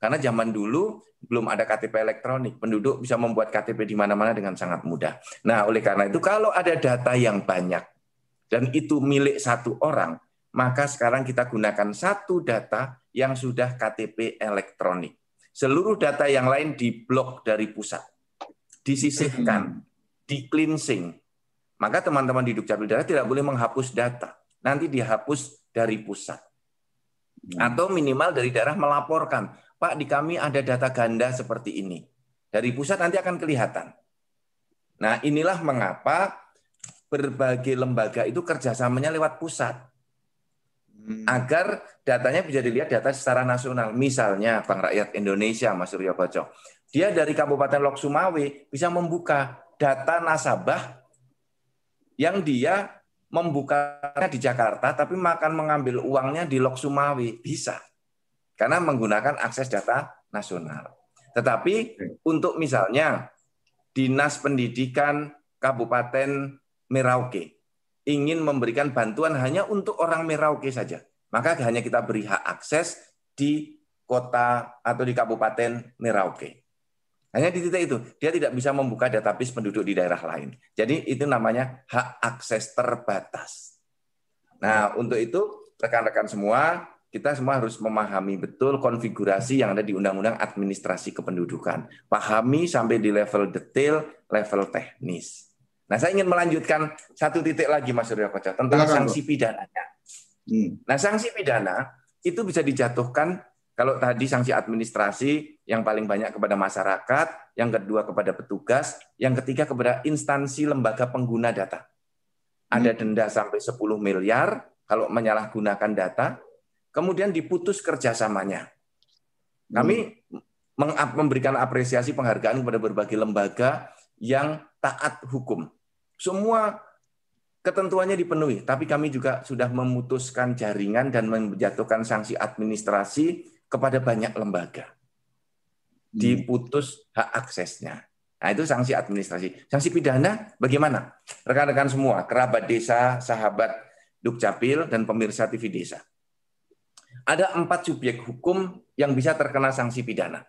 Karena zaman dulu belum ada KTP elektronik, penduduk bisa membuat KTP di mana-mana dengan sangat mudah. Nah, oleh karena itu kalau ada data yang banyak dan itu milik satu orang, maka sekarang kita gunakan satu data yang sudah KTP elektronik. Seluruh data yang lain diblok dari pusat, disisihkan, di cleansing. Maka teman-teman di Dukcapil Daerah tidak boleh menghapus data. Nanti dihapus dari pusat. Atau minimal dari daerah melaporkan, Pak di kami ada data ganda seperti ini. Dari pusat nanti akan kelihatan. Nah inilah mengapa berbagai lembaga itu kerjasamanya lewat pusat. Hmm. agar datanya bisa dilihat data secara nasional. Misalnya Bank Rakyat Indonesia, Mas Suryo Koco, dia dari Kabupaten Lok Sumawe bisa membuka data nasabah yang dia membukanya di Jakarta, tapi makan mengambil uangnya di Lok Sumawe bisa, karena menggunakan akses data nasional. Tetapi untuk misalnya Dinas Pendidikan Kabupaten Merauke ingin memberikan bantuan hanya untuk orang Merauke saja, maka hanya kita beri hak akses di kota atau di kabupaten Merauke. Hanya di titik itu, dia tidak bisa membuka database penduduk di daerah lain. Jadi itu namanya hak akses terbatas. Nah, untuk itu rekan-rekan semua, kita semua harus memahami betul konfigurasi yang ada di Undang-Undang Administrasi Kependudukan. Pahami sampai di level detail, level teknis. Nah, saya ingin melanjutkan satu titik lagi, Mas Surya Koca, tentang Silakan, sanksi pidananya. Hmm. Nah, sanksi pidana itu bisa dijatuhkan kalau tadi sanksi administrasi yang paling banyak kepada masyarakat, yang kedua kepada petugas, yang ketiga kepada instansi lembaga pengguna data. Ada hmm. denda sampai 10 miliar kalau menyalahgunakan data, kemudian diputus kerjasamanya. Kami hmm. memberikan apresiasi penghargaan kepada berbagai lembaga yang taat hukum. Semua ketentuannya dipenuhi, tapi kami juga sudah memutuskan jaringan dan menjatuhkan sanksi administrasi kepada banyak lembaga. Hmm. Diputus hak aksesnya. Nah, itu sanksi administrasi. Sanksi pidana bagaimana? Rekan-rekan semua, kerabat desa, sahabat Dukcapil, dan pemirsa TV Desa. Ada empat subjek hukum yang bisa terkena sanksi pidana.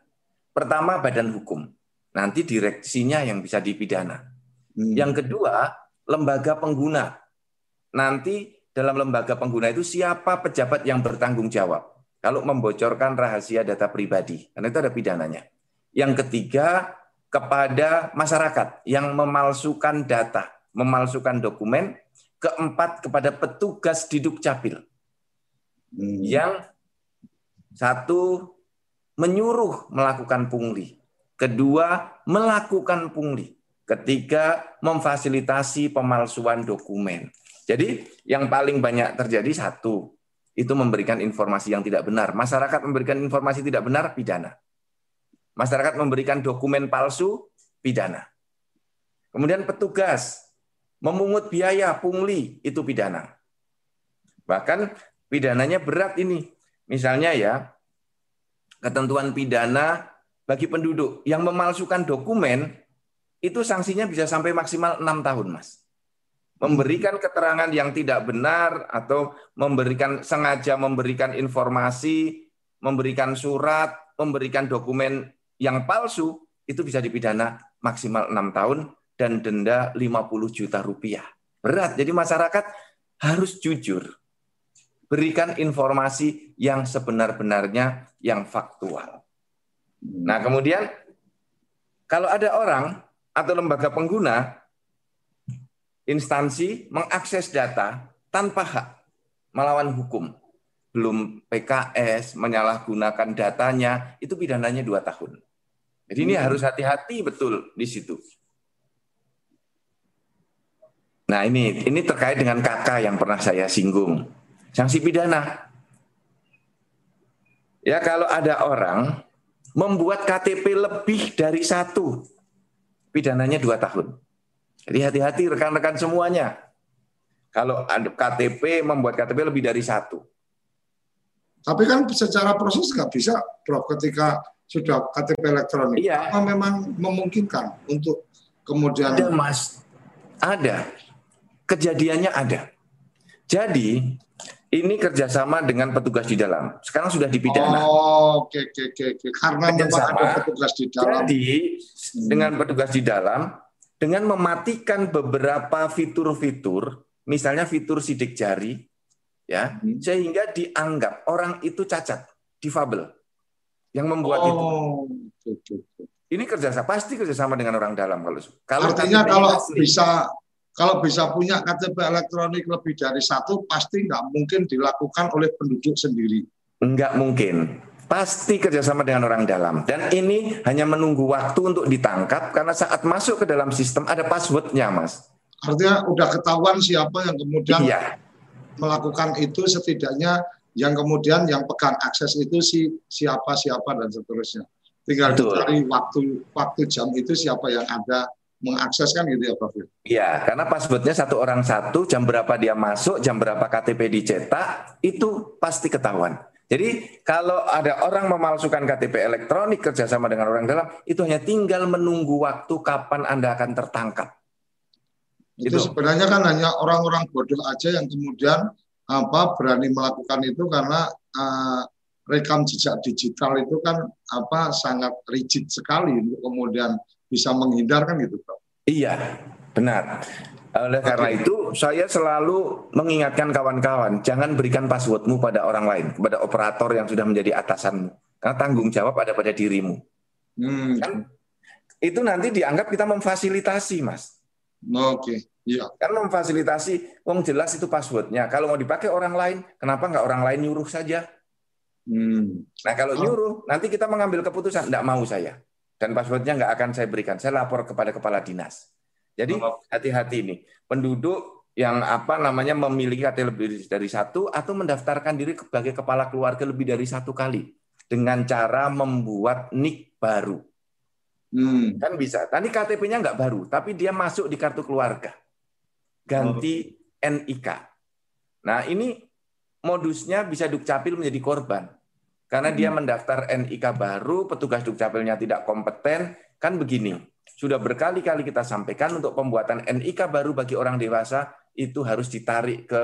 Pertama, badan hukum. Nanti direksinya yang bisa dipidana. Hmm. Yang kedua, lembaga pengguna. Nanti dalam lembaga pengguna itu siapa pejabat yang bertanggung jawab kalau membocorkan rahasia data pribadi. Karena itu ada pidananya. Yang ketiga, kepada masyarakat yang memalsukan data, memalsukan dokumen. Keempat, kepada petugas di Dukcapil. Hmm. Yang satu, menyuruh melakukan pungli. Kedua, melakukan pungli. Ketiga, memfasilitasi pemalsuan dokumen. Jadi yang paling banyak terjadi satu, itu memberikan informasi yang tidak benar. Masyarakat memberikan informasi tidak benar, pidana. Masyarakat memberikan dokumen palsu, pidana. Kemudian petugas memungut biaya pungli, itu pidana. Bahkan pidananya berat ini. Misalnya ya, ketentuan pidana bagi penduduk yang memalsukan dokumen itu sanksinya bisa sampai maksimal enam tahun, Mas. Memberikan keterangan yang tidak benar atau memberikan sengaja memberikan informasi, memberikan surat, memberikan dokumen yang palsu itu bisa dipidana maksimal enam tahun dan denda 50 juta rupiah. Berat. Jadi masyarakat harus jujur. Berikan informasi yang sebenar-benarnya yang faktual. Nah, kemudian kalau ada orang atau lembaga pengguna instansi mengakses data tanpa hak melawan hukum belum PKS menyalahgunakan datanya, itu pidananya dua tahun. Jadi ini hmm. harus hati-hati betul di situ. Nah ini ini terkait dengan kakak yang pernah saya singgung. Sanksi pidana. Ya kalau ada orang membuat KTP lebih dari satu, pidananya dua tahun. Jadi hati-hati rekan-rekan semuanya. Kalau ada KTP membuat KTP lebih dari satu, tapi kan secara proses nggak bisa, Prof, ketika sudah KTP elektronik. Iya. Apa memang memungkinkan untuk kemudian... Ada, Mas. Ada. Kejadiannya ada. Jadi, ini kerjasama dengan petugas di dalam. Sekarang sudah dipidana. Oh, oke, oke, oke. Karena memang ada petugas di dalam. Jadi, hmm. dengan petugas di dalam, dengan mematikan beberapa fitur-fitur, misalnya fitur sidik jari, ya hmm. sehingga dianggap orang itu cacat, difabel yang membuat oh, itu. Ini kerjasama pasti kerjasama dengan orang dalam kalau kalau artinya kalau bisa kalau bisa punya KTP elektronik lebih dari satu pasti nggak mungkin dilakukan oleh penduduk sendiri. Nggak mungkin. Pasti kerjasama dengan orang dalam. Dan ini hanya menunggu waktu untuk ditangkap karena saat masuk ke dalam sistem ada passwordnya, Mas. Artinya udah ketahuan siapa yang kemudian iya melakukan itu setidaknya yang kemudian yang pegang akses itu si siapa siapa dan seterusnya. Tinggal dicari waktu waktu jam itu siapa yang ada mengakses kan gitu ya Prof. Iya, karena passwordnya satu orang satu, jam berapa dia masuk, jam berapa KTP dicetak, itu pasti ketahuan. Jadi kalau ada orang memalsukan KTP elektronik kerjasama dengan orang dalam, itu hanya tinggal menunggu waktu kapan Anda akan tertangkap. Itu gitu. sebenarnya kan hanya orang-orang bodoh aja yang kemudian apa berani melakukan itu karena uh, rekam jejak digital itu kan apa sangat rigid sekali untuk kemudian bisa menghindarkan gitu, Bro. Iya, benar. Oleh karena itu, saya selalu mengingatkan kawan-kawan, jangan berikan passwordmu pada orang lain, kepada operator yang sudah menjadi atasanmu. Karena tanggung jawab ada pada dirimu. Hmm. Kan? Itu nanti dianggap kita memfasilitasi, Mas. Oke. Okay. Iya. Kan memfasilitasi, wong jelas itu passwordnya. Kalau mau dipakai orang lain, kenapa nggak orang lain nyuruh saja? Hmm. Nah kalau oh. nyuruh, nanti kita mengambil keputusan, nggak mau saya. Dan passwordnya nggak akan saya berikan. Saya lapor kepada kepala dinas. Jadi oh. hati-hati ini. Penduduk yang apa namanya memiliki KTP lebih dari satu atau mendaftarkan diri sebagai kepala keluarga lebih dari satu kali dengan cara membuat nik baru. Hmm. Kan bisa. Tadi KTP-nya nggak baru, tapi dia masuk di kartu keluarga ganti NIK. Nah, ini modusnya bisa Dukcapil menjadi korban. Karena dia hmm. mendaftar NIK baru, petugas Dukcapilnya tidak kompeten, kan begini. Sudah berkali-kali kita sampaikan untuk pembuatan NIK baru bagi orang dewasa itu harus ditarik ke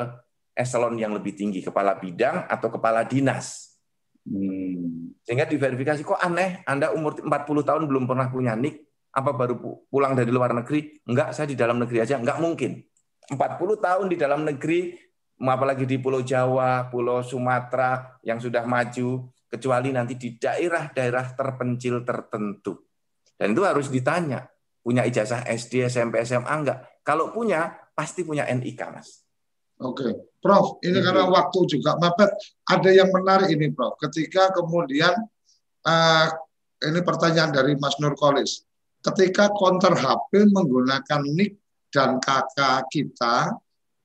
eselon yang lebih tinggi, kepala bidang atau kepala dinas. Hmm. Sehingga diverifikasi, kok aneh, Anda umur 40 tahun belum pernah punya NIK, apa baru pulang dari luar negeri? Enggak, saya di dalam negeri aja. Enggak mungkin. 40 tahun di dalam negeri, apalagi di Pulau Jawa, Pulau Sumatera yang sudah maju, kecuali nanti di daerah-daerah terpencil tertentu. Dan itu harus ditanya, punya ijazah SD, SMP, SMA enggak? Kalau punya, pasti punya NIK, Mas. Oke, Prof. Ini karena waktu juga mepet. Ada yang menarik ini, Prof. Ketika kemudian uh, ini pertanyaan dari Mas Nurkolis. Ketika counter HP menggunakan NIK dan kakak kita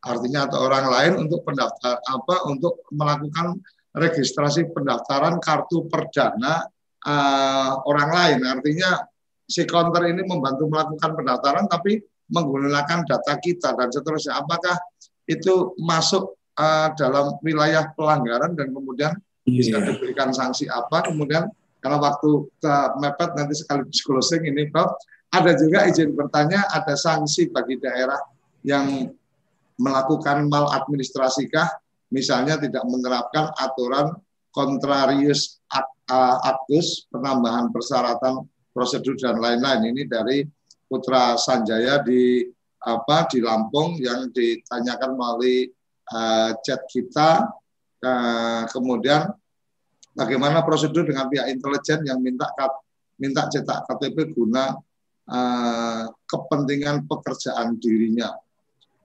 artinya atau orang lain untuk pendaftar apa untuk melakukan registrasi pendaftaran kartu perdana uh, orang lain. Artinya si counter ini membantu melakukan pendaftaran tapi menggunakan data kita dan seterusnya. Apakah itu masuk uh, dalam wilayah pelanggaran dan kemudian yeah. bisa diberikan sanksi apa? Kemudian kalau waktu ke mepet nanti sekaligus closing ini Prof. Ada juga izin bertanya, ada sanksi bagi daerah yang melakukan maladministrasikah, misalnya tidak menerapkan aturan kontrarius uh, aktus penambahan persyaratan prosedur dan lain-lain ini dari Putra Sanjaya di apa di Lampung yang ditanyakan melalui uh, chat kita uh, kemudian bagaimana prosedur dengan pihak intelijen yang minta minta cetak KTP guna uh, kepentingan pekerjaan dirinya.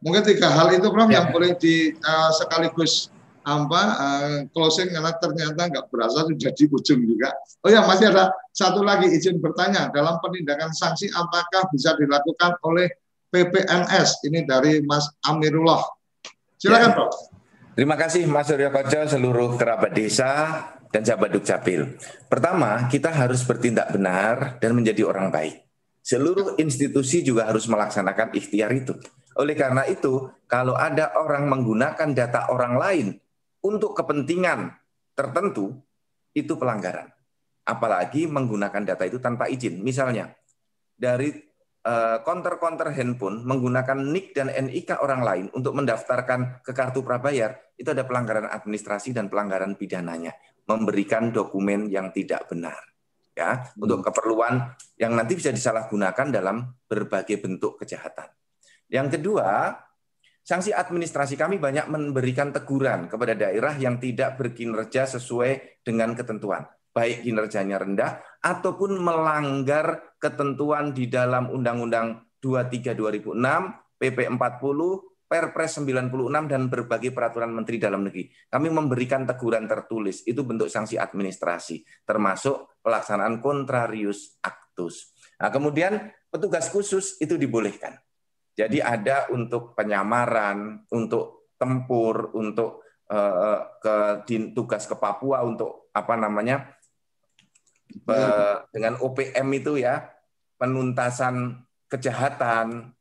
Mungkin tiga hal itu Prof ya. yang boleh di uh, sekaligus apa uh, closing karena ternyata nggak berasa sudah di ujung juga. Oh ya masih ada satu lagi izin bertanya dalam penindakan sanksi apakah bisa dilakukan oleh PPNS ini dari Mas Amirullah. Silakan ya. Pak. Terima kasih Mas Suryo Koco, seluruh kerabat desa dan sahabat Dukcapil. Pertama, kita harus bertindak benar dan menjadi orang baik. Seluruh institusi juga harus melaksanakan ikhtiar itu. Oleh karena itu, kalau ada orang menggunakan data orang lain untuk kepentingan tertentu itu pelanggaran. Apalagi menggunakan data itu tanpa izin. Misalnya dari eh, konter-konter handphone menggunakan NIK dan NIK orang lain untuk mendaftarkan ke kartu prabayar, itu ada pelanggaran administrasi dan pelanggaran pidananya, memberikan dokumen yang tidak benar. Ya, untuk hmm. keperluan yang nanti bisa disalahgunakan dalam berbagai bentuk kejahatan. Yang kedua, Sanksi administrasi kami banyak memberikan teguran kepada daerah yang tidak berkinerja sesuai dengan ketentuan, baik kinerjanya rendah ataupun melanggar ketentuan di dalam Undang-Undang 23 2006, PP 40, Perpres 96 dan berbagai peraturan menteri dalam negeri. Kami memberikan teguran tertulis, itu bentuk sanksi administrasi, termasuk pelaksanaan kontrarius actus. Nah, kemudian petugas khusus itu dibolehkan jadi ada untuk penyamaran, untuk tempur, untuk uh, ke tugas ke Papua untuk apa namanya uh, dengan OPM itu ya penuntasan kejahatan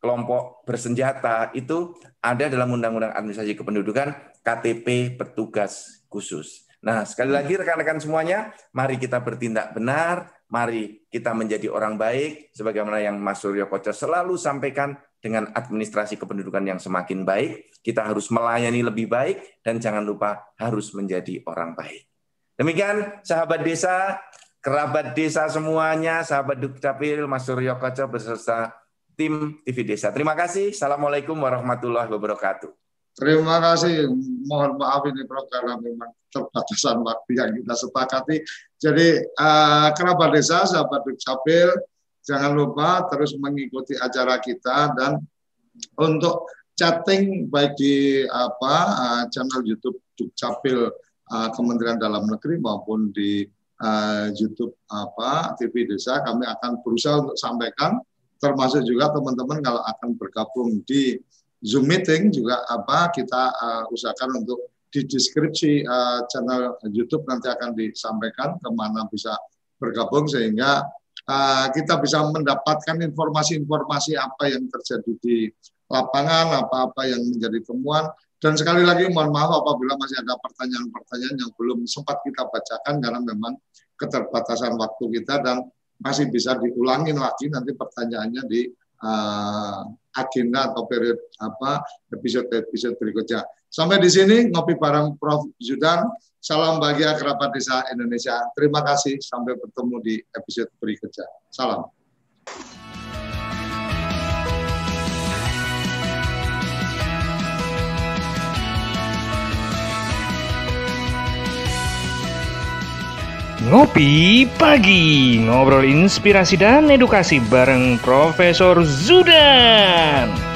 kelompok bersenjata itu ada dalam Undang-Undang Administrasi Kependudukan KTP petugas khusus. Nah, sekali lagi rekan-rekan semuanya, mari kita bertindak benar, mari kita menjadi orang baik, sebagaimana yang Mas Suryo Koco selalu sampaikan, dengan administrasi kependudukan yang semakin baik, kita harus melayani lebih baik, dan jangan lupa harus menjadi orang baik. Demikian, sahabat desa, kerabat desa semuanya, sahabat Dukcapil, Mas Suryo Koco beserta tim TV Desa. Terima kasih. Assalamualaikum warahmatullahi wabarakatuh. Terima kasih. Mohon maaf ini karena memang terbatasan waktu yang kita sepakati. Jadi uh, kerabat desa, sahabat Dukcapil, jangan lupa terus mengikuti acara kita dan untuk chatting baik di apa uh, channel YouTube Dukcapil uh, Kementerian Dalam Negeri maupun di uh, YouTube apa TV Desa kami akan berusaha untuk sampaikan termasuk juga teman-teman kalau akan bergabung di Zoom meeting juga apa kita uh, usahakan untuk di deskripsi uh, channel YouTube nanti akan disampaikan ke mana bisa bergabung sehingga uh, kita bisa mendapatkan informasi-informasi apa yang terjadi di lapangan, apa-apa yang menjadi temuan. Dan sekali lagi mohon maaf apabila masih ada pertanyaan-pertanyaan yang belum sempat kita bacakan karena memang keterbatasan waktu kita dan masih bisa diulangin lagi nanti pertanyaannya di uh, agenda atau periode apa episode-episode berikutnya. Sampai di sini ngopi bareng Prof Zudan. Salam bahagia kerabat desa Indonesia. Terima kasih. Sampai bertemu di episode berikutnya. Salam. Ngopi Pagi, ngobrol inspirasi dan edukasi bareng Profesor Zudan.